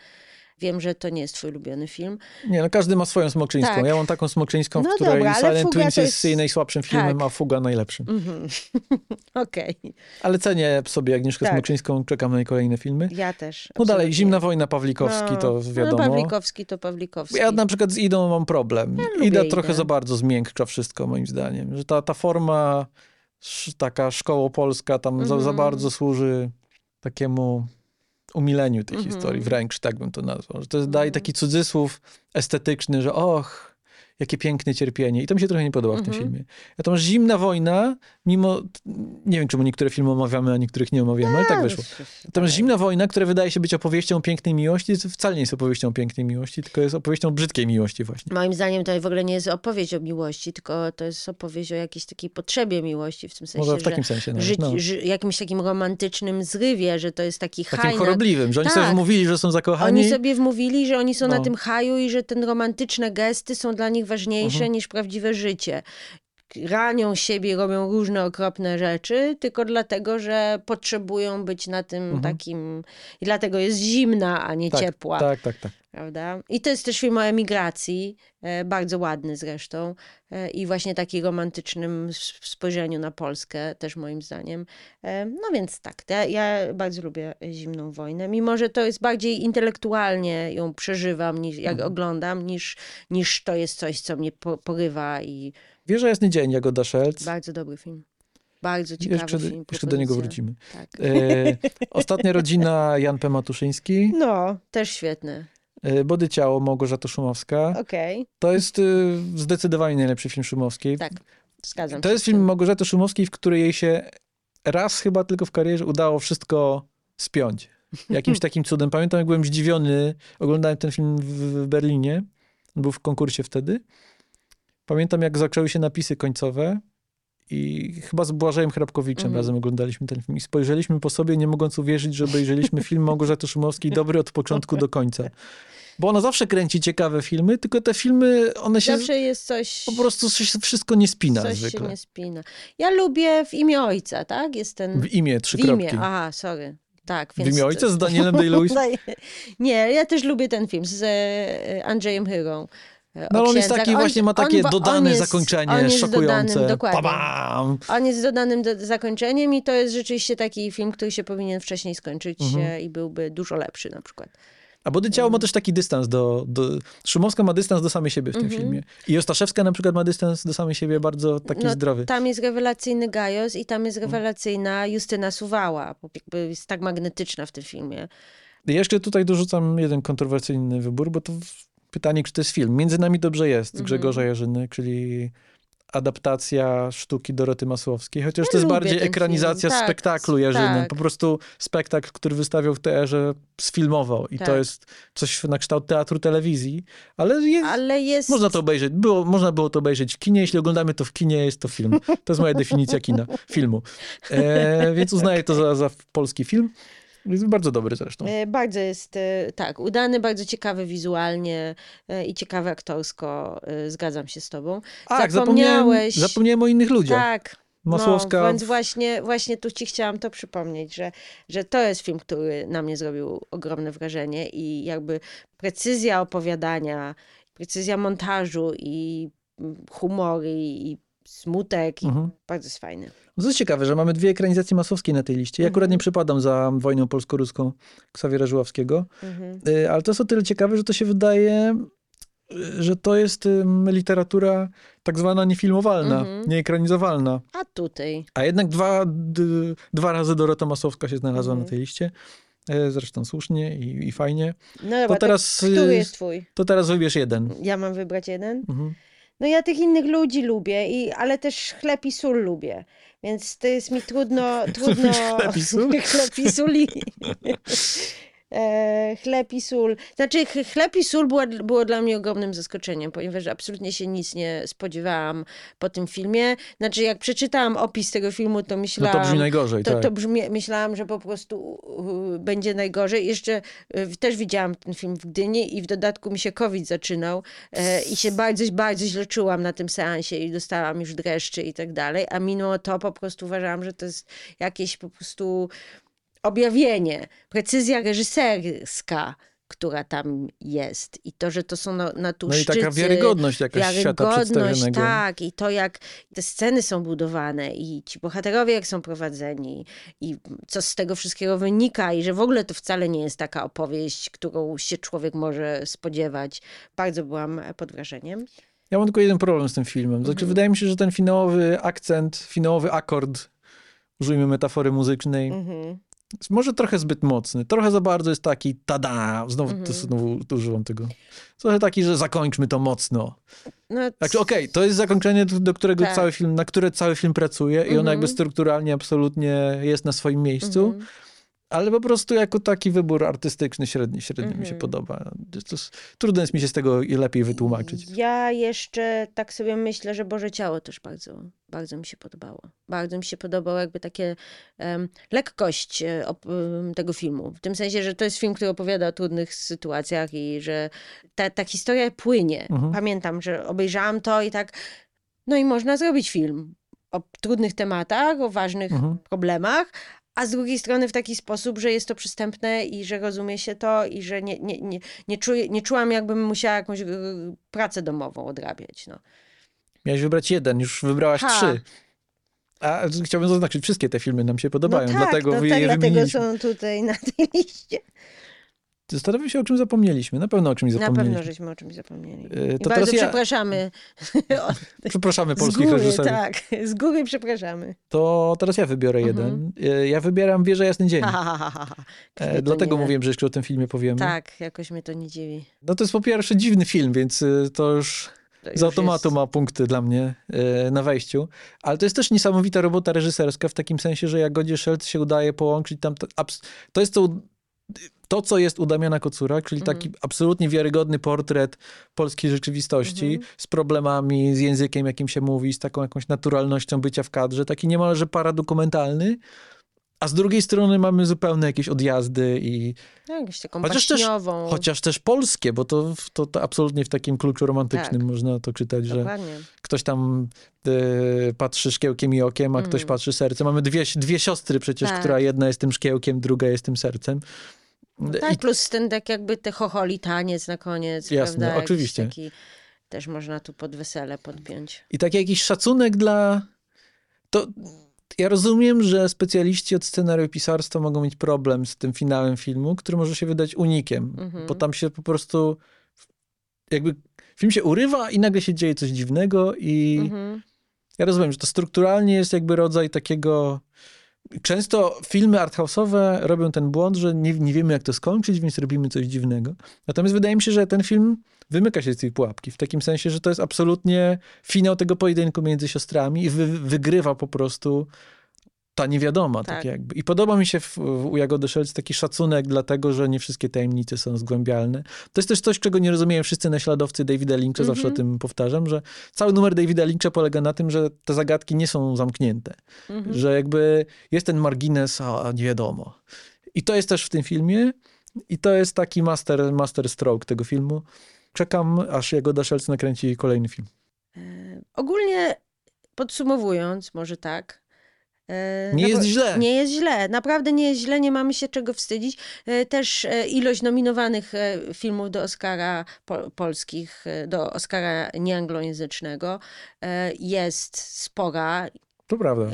Wiem, że to nie jest twój ulubiony film. Nie, no każdy ma swoją Smoczyńską. Tak. Ja mam taką Smoczyńską, w No której dobra, Silent Twins jest jest- jej najsłabszym filmem, Tak. a Fuga najlepszym. Mhm. Okej, Ale cenię sobie Agnieszkę Tak. Smoczyńską, czekam na kolejne filmy. ja też. No dalej. Zimna Wojna Pawlikowski, No, to No, wiadomo. Pawlikowski to Pawlikowski. Ja na przykład z Idą mam problem. lubię Ida Idę. trochę za bardzo zmiękcza wszystko, moim zdaniem. Że ta, ta forma taka szkołopolska tam za, za Mhm. bardzo służy takiemu umileniu tej Mhm. historii, wręcz tak bym to nazwał. Że to daje taki cudzysłów estetyczny, że och, jakie piękne cierpienie. I to mi się trochę nie podoba w tym Mhm. filmie. Natomiast Zimna Wojna, mimo, nie wiem czemu niektóre filmy omawiamy, a niektórych nie omawiamy, ale tak wyszło. Natomiast Zimna Wojna, która wydaje się być opowieścią pięknej miłości, wcale nie jest opowieścią pięknej miłości, tylko jest opowieścią brzydkiej miłości właśnie. Moim zdaniem to w ogóle nie jest opowieść o miłości, tylko to jest opowieść o jakiejś takiej potrzebie miłości, w tym sensie, Może w że takim sensie nawet, no. ży, jakimś takim romantycznym zrywie, że to jest taki Takim haj na chorobliwym, że oni Tak. sobie wmówili, że są zakochani. Oni sobie wmówili, że oni są No. na tym haju i że ten romantyczne gesty są dla nich ważniejsze Mhm. niż prawdziwe życie. Ranią siebie, robią różne okropne rzeczy, tylko dlatego, że potrzebują być na tym Mhm. takim... I dlatego jest zimna, a nie tak, ciepła. Tak, tak, tak. Prawda? I to jest też film o emigracji, e, bardzo ładny zresztą e, i właśnie taki romantycznym spojrzeniu na Polskę, też moim zdaniem. E, No więc tak, ja, ja bardzo lubię Zimną Wojnę, mimo że to jest bardziej intelektualnie ją przeżywam, niż, jak Mhm. oglądam, niż, niż to jest coś, co mnie po, porywa i Wieża Jasny Dzień, Jagoda Szelc. bardzo dobry film. Bardzo ciekawy Jeszcze, film. jeszcze do niego wrócimy. Tak. E, ostatnia rodzina, Jan P. Matuszyński. No, też świetne. E, Body Ciało, Małgorzata Szumowska. Okej, To jest y, zdecydowanie najlepszy film Szumowskiej. tak, zgadzam To się. jest z tym. film Małgorzaty Szumowskiej, w której jej się raz chyba tylko w karierze udało wszystko spiąć. Jakimś takim cudem. Pamiętam, jak byłem zdziwiony, oglądałem ten film w Berlinie. Był w konkursie wtedy. Pamiętam, jak zaczęły się napisy końcowe i chyba z Błażejem Hrabkowiczem Mhm. razem oglądaliśmy ten film i spojrzeliśmy po sobie, nie mogąc uwierzyć, że obejrzeliśmy film Małgorzaty Szumowskiej dobry od początku do końca. Bo ona zawsze kręci ciekawe filmy, tylko te filmy, one się Zawsze jest coś... po prostu się wszystko nie spina Coś zwykle. się nie spina. Ja lubię w imię ojca, tak? Jest ten... W imię, trzy w imię, kropki. aha, sorry. Tak, W więc... imię ojca z Danielem Day-Lewis? Nie, ja też lubię ten film z e, Andrzejem Hyrą. No ale on jest taki, właśnie ma takie on- dodane on jest- zakończenie, on jest szokujące. Dodanym, dokładnie. Pabam! On jest z dodanym do, zakończeniem i to jest rzeczywiście taki film, który się powinien wcześniej skończyć Mhm. e, i byłby dużo lepszy na przykład. A Body Ciało ma też taki dystans do, do... Szumowska ma dystans do samej siebie w tym Mhm. filmie. I Ostaszewska na przykład ma dystans do samej siebie bardzo taki No, zdrowy. Tam jest rewelacyjny Gajos i tam jest Mhm. rewelacyjna Justyna Suwała, bo jakby jest tak magnetyczna w tym filmie. I jeszcze tutaj dorzucam jeden kontrowersyjny wybór, bo to pytanie, czy to jest film. Między nami dobrze jest Mhm. Grzegorza Jarzyny, czyli adaptacja sztuki Doroty Masłowskiej, chociaż Ja to jest bardziej ekranizacja. Tak, spektaklu Jarzyny. tak. Po prostu spektakl, który wystawiał w teatrze, sfilmował i to Tak. jest coś na kształt teatru telewizji, ale jest, Ale jest... można to obejrzeć. Było, można było to obejrzeć w kinie. Jeśli oglądamy to w kinie, jest to film. To jest moja definicja kina, filmu. E, więc uznaję to za, za polski film. Jest bardzo dobry zresztą. E, Bardzo jest, e, tak, udany, bardzo ciekawy wizualnie e, i ciekawy aktorsko. Zgadzam się z tobą. Tak, zapomniałeś- zapomniałem o innych ludziach. Tak. Masłowska. No, więc właśnie, właśnie tu ci chciałam to przypomnieć, że, że to jest film, który na mnie zrobił ogromne wrażenie i jakby precyzja opowiadania, precyzja montażu i mm, humory i smutek i Mhm. bardzo jest fajny. To jest ciekawe, że mamy dwie ekranizacje masowskie na tej liście. Ja akurat nie przypadam za wojną polsko-ruską Ksawiera Żuławskiego, Mhm. Y, ale to jest o tyle ciekawe, że to się wydaje, y, że to jest literatura tak zwana niefilmowalna, Mhm. nieekranizowalna. A tutaj. A jednak dwa, dwa razy Dorota Masowska się znalazła Mhm. na tej liście. E, Zresztą słusznie i, i fajnie. No dobra, To teraz, który y, jest twój? to teraz wybierz jeden. Ja mam wybrać jeden? Mhm. No ja tych innych ludzi lubię, i, ale też chleb i sól lubię. Więc to jest mi trudno... trudno... Chleb i sól? chleb i sól i... E, chleb i sól. Znaczy, ch- chleb i sól było, było dla mnie ogromnym zaskoczeniem, ponieważ absolutnie się nic nie spodziewałam po tym filmie. Znaczy, jak przeczytałam opis tego filmu, to No myślałam... to brzmi najgorzej, To, tak. to brzmi, myślałam, że po prostu będzie najgorzej. Jeszcze y, też widziałam ten film w Gdyni i w dodatku mi się COVID zaczynał e, i się bardzo, bardzo źle czułam na tym seansie i dostałam już dreszczy i tak dalej, a mimo to po prostu uważałam, że to jest jakieś po prostu objawienie, precyzja reżyserska, która tam jest i to, że to są na, No i taka wiarygodność jakaś świata Wiarygodność, przedstawionego. tak. I to, jak te sceny są budowane i ci bohaterowie, jak są prowadzeni i co z tego wszystkiego wynika i że w ogóle to wcale nie jest taka opowieść, którą się człowiek może spodziewać. Bardzo byłam pod wrażeniem. Ja mam tylko jeden problem z tym filmem. Znaczy, Mhm. wydaje mi się, że ten finałowy akcent, finałowy akord, użyjmy metafory muzycznej, Mhm. Może trochę zbyt mocny. Trochę za bardzo jest taki tada, znowu, Mhm. to znowu używam tego. Trochę taki, że zakończmy to mocno. No, Znaczy, okej, to jest zakończenie, do, którego Tak. cały film, na które cały film pracuje i ono Mhm. jakby strukturalnie absolutnie jest na swoim miejscu, mhm. Ale po prostu jako taki wybór artystyczny średnio, średnio mi się Mhm. podoba. jest, trudno jest mi się z tego i lepiej wytłumaczyć. Ja jeszcze tak sobie myślę, że Boże Ciało też bardzo, bardzo mi się podobało. Bardzo mi się podobało jakby takie em, lekkość e, op, tego filmu. W tym sensie, że to jest film, który opowiada o trudnych sytuacjach i że ta, ta historia płynie. Mhm. Pamiętam, że obejrzałam to i tak, no i można zrobić film o trudnych tematach, o ważnych Mhm. problemach, a z drugiej strony w taki sposób, że jest to przystępne i że rozumie się to i że nie, nie, nie, nie, czuję, nie czułam, jakbym musiała jakąś y, pracę domową odrabiać. No. Miałeś wybrać jeden, już wybrałaś Ha. trzy. A chciałbym zaznaczyć, wszystkie te filmy nam się podobają, no tak, dlatego no tak, dlatego są tutaj na tej liście. Zastanawiam się, o czym zapomnieliśmy. Na pewno o czymś Na zapomnieliśmy. pewno żeśmy o czymś zapomnieli. Yy, I to bardzo ja- przepraszamy. Przepraszamy z polskich góry, reżyserów. tak. Z góry przepraszamy. To teraz ja wybiorę jeden. Yy, Ja wybieram Wieża Jasny Dzień. Ha, ha, ha. E, Dlatego nie- mówiłem, że jeszcze o tym filmie powiemy. Tak, jakoś mnie to nie dziwi. No to jest po pierwsze dziwny film, więc to już To z automatu jest- ma punkty dla mnie y, na wejściu. Ale to jest też niesamowita robota reżyserska w takim sensie, że jak Godzie Szelc się udaje połączyć tam... To, to jest to, to, co jest u Damiana Kocura, czyli taki Mhm. absolutnie wiarygodny portret polskiej rzeczywistości Mhm. z problemami, z językiem, jakim się mówi, z taką jakąś naturalnością bycia w kadrze, taki niemalże paradokumentalny. A z drugiej strony mamy zupełnie jakieś odjazdy i No, jakąś taką Chociaż też-. Chociaż też polskie, bo to, to, to absolutnie w takim kluczu romantycznym Tak. można to czytać, że Dokładnie. ktoś tam e, patrzy szkiełkiem i okiem, a ktoś Mm. patrzy sercem. Mamy dwie, dwie siostry przecież, Tak. która jedna jest tym szkiełkiem, druga jest tym sercem. Tak, I plus ten tak jakby te chocholi taniec na koniec, Jasne, prawda? Jakiś oczywiście. Taki, też można tu pod wesele podpiąć. I taki jakiś szacunek dla. To ja rozumiem, że specjaliści od scenariopisarstwa mogą mieć problem z tym finałem filmu, który może się wydać unikiem, Mhm. bo tam się po prostu. Jakby film się urywa i nagle się dzieje coś dziwnego, i Mhm. ja rozumiem, że to strukturalnie jest jakby rodzaj takiego. Często filmy arthouse'owe robią ten błąd, że nie, nie wiemy, jak to skończyć, więc robimy coś dziwnego. Natomiast wydaje mi się, że ten film wymyka się z tej pułapki, w takim sensie, że to jest absolutnie finał tego pojedynku między siostrami i wy, wygrywa po prostu ta niewiadoma. Tak. Tak. jakby. I podoba mi się w, w, u Jagody Szelc taki szacunek, dlatego, że nie wszystkie tajemnice są zgłębialne. To jest też coś, czego nie rozumieją wszyscy naśladowcy Davida Lyncha, zawsze o Mhm. tym powtarzam, że cały numer Davida Lyncha polega na tym, że te zagadki nie są zamknięte. Mhm. Że jakby jest ten margines, a nie wiadomo. I to jest też w tym filmie i to jest taki master, master stroke tego filmu. Czekam, aż Jagoda Szelc nakręci kolejny film. E, Ogólnie podsumowując, może tak. E, Nie na jest źle. Nie jest źle, naprawdę nie jest źle, nie mamy się czego wstydzić. E, Też e, ilość nominowanych filmów do Oscara po, polskich, do Oscara nieanglojęzycznego jest spora. To prawda.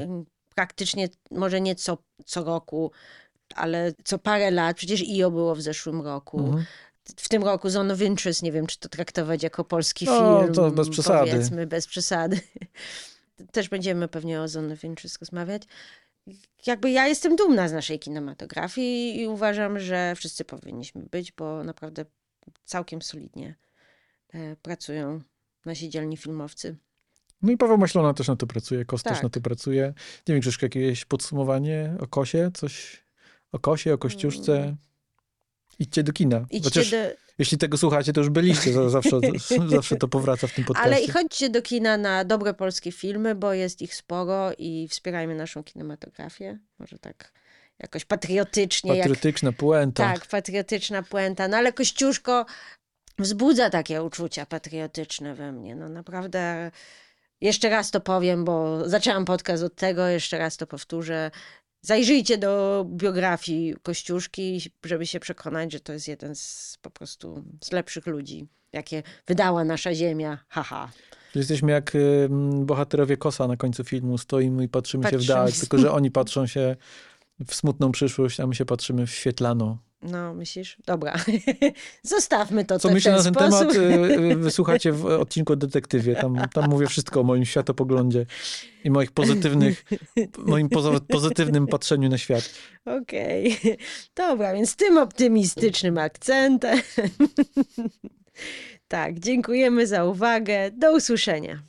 Praktycznie, może nie co, co roku, ale co parę lat. Przecież IO było w zeszłym roku. Mhm. W tym roku Zone of Interest, nie wiem, czy to traktować jako polski No, film. to bez przesady. Powiedzmy, bez przesady. Też będziemy pewnie o Zone Interest rozmawiać. Jakby ja jestem dumna z naszej kinematografii i uważam, że wszyscy powinniśmy być, bo naprawdę całkiem solidnie e, pracują nasi dzielni filmowcy. No i Paweł Maślona też na to pracuje, Kos też Tak. na to pracuje. Nie wiem, Krzyszka, jakieś podsumowanie o Kosie? Coś o Kosie, o Kościuszce? Idźcie do kina. Idźcie Chociaż do, jeśli tego słuchacie, to już byliście. za- Zawsze, zawsze to powraca w tym podcaście. ale i chodźcie do kina na dobre polskie filmy, bo jest ich sporo i wspierajmy naszą kinematografię. Może tak jakoś patriotycznie, jak Patriotyczna puenta. Tak, patriotyczna puenta. No ale Kościuszko wzbudza takie uczucia patriotyczne we mnie. No naprawdę. Jeszcze raz to powiem, bo zaczęłam podcast od tego, jeszcze raz to powtórzę. Zajrzyjcie do biografii Kościuszki, żeby się przekonać, że to jest jeden z po prostu z lepszych ludzi, jakie wydała nasza ziemia. Haha. Jesteśmy jak y, bohaterowie Kosa na końcu filmu. Stoimy i patrzymy, się w Patrzymy dal, tylko że oni patrzą się w smutną przyszłość, a my się patrzymy w świetlaną. No, myślisz? Dobra. Zostawmy to Co w myślę na ten sposób. temat, y, y, wysłuchacie w odcinku o detektywie. Tam, tam mówię wszystko o moim światopoglądzie i moich pozytywnych, moim pozytywnym patrzeniu na świat. Okej. Dobra, więc tym optymistycznym akcentem. tak, dziękujemy za uwagę. Do usłyszenia.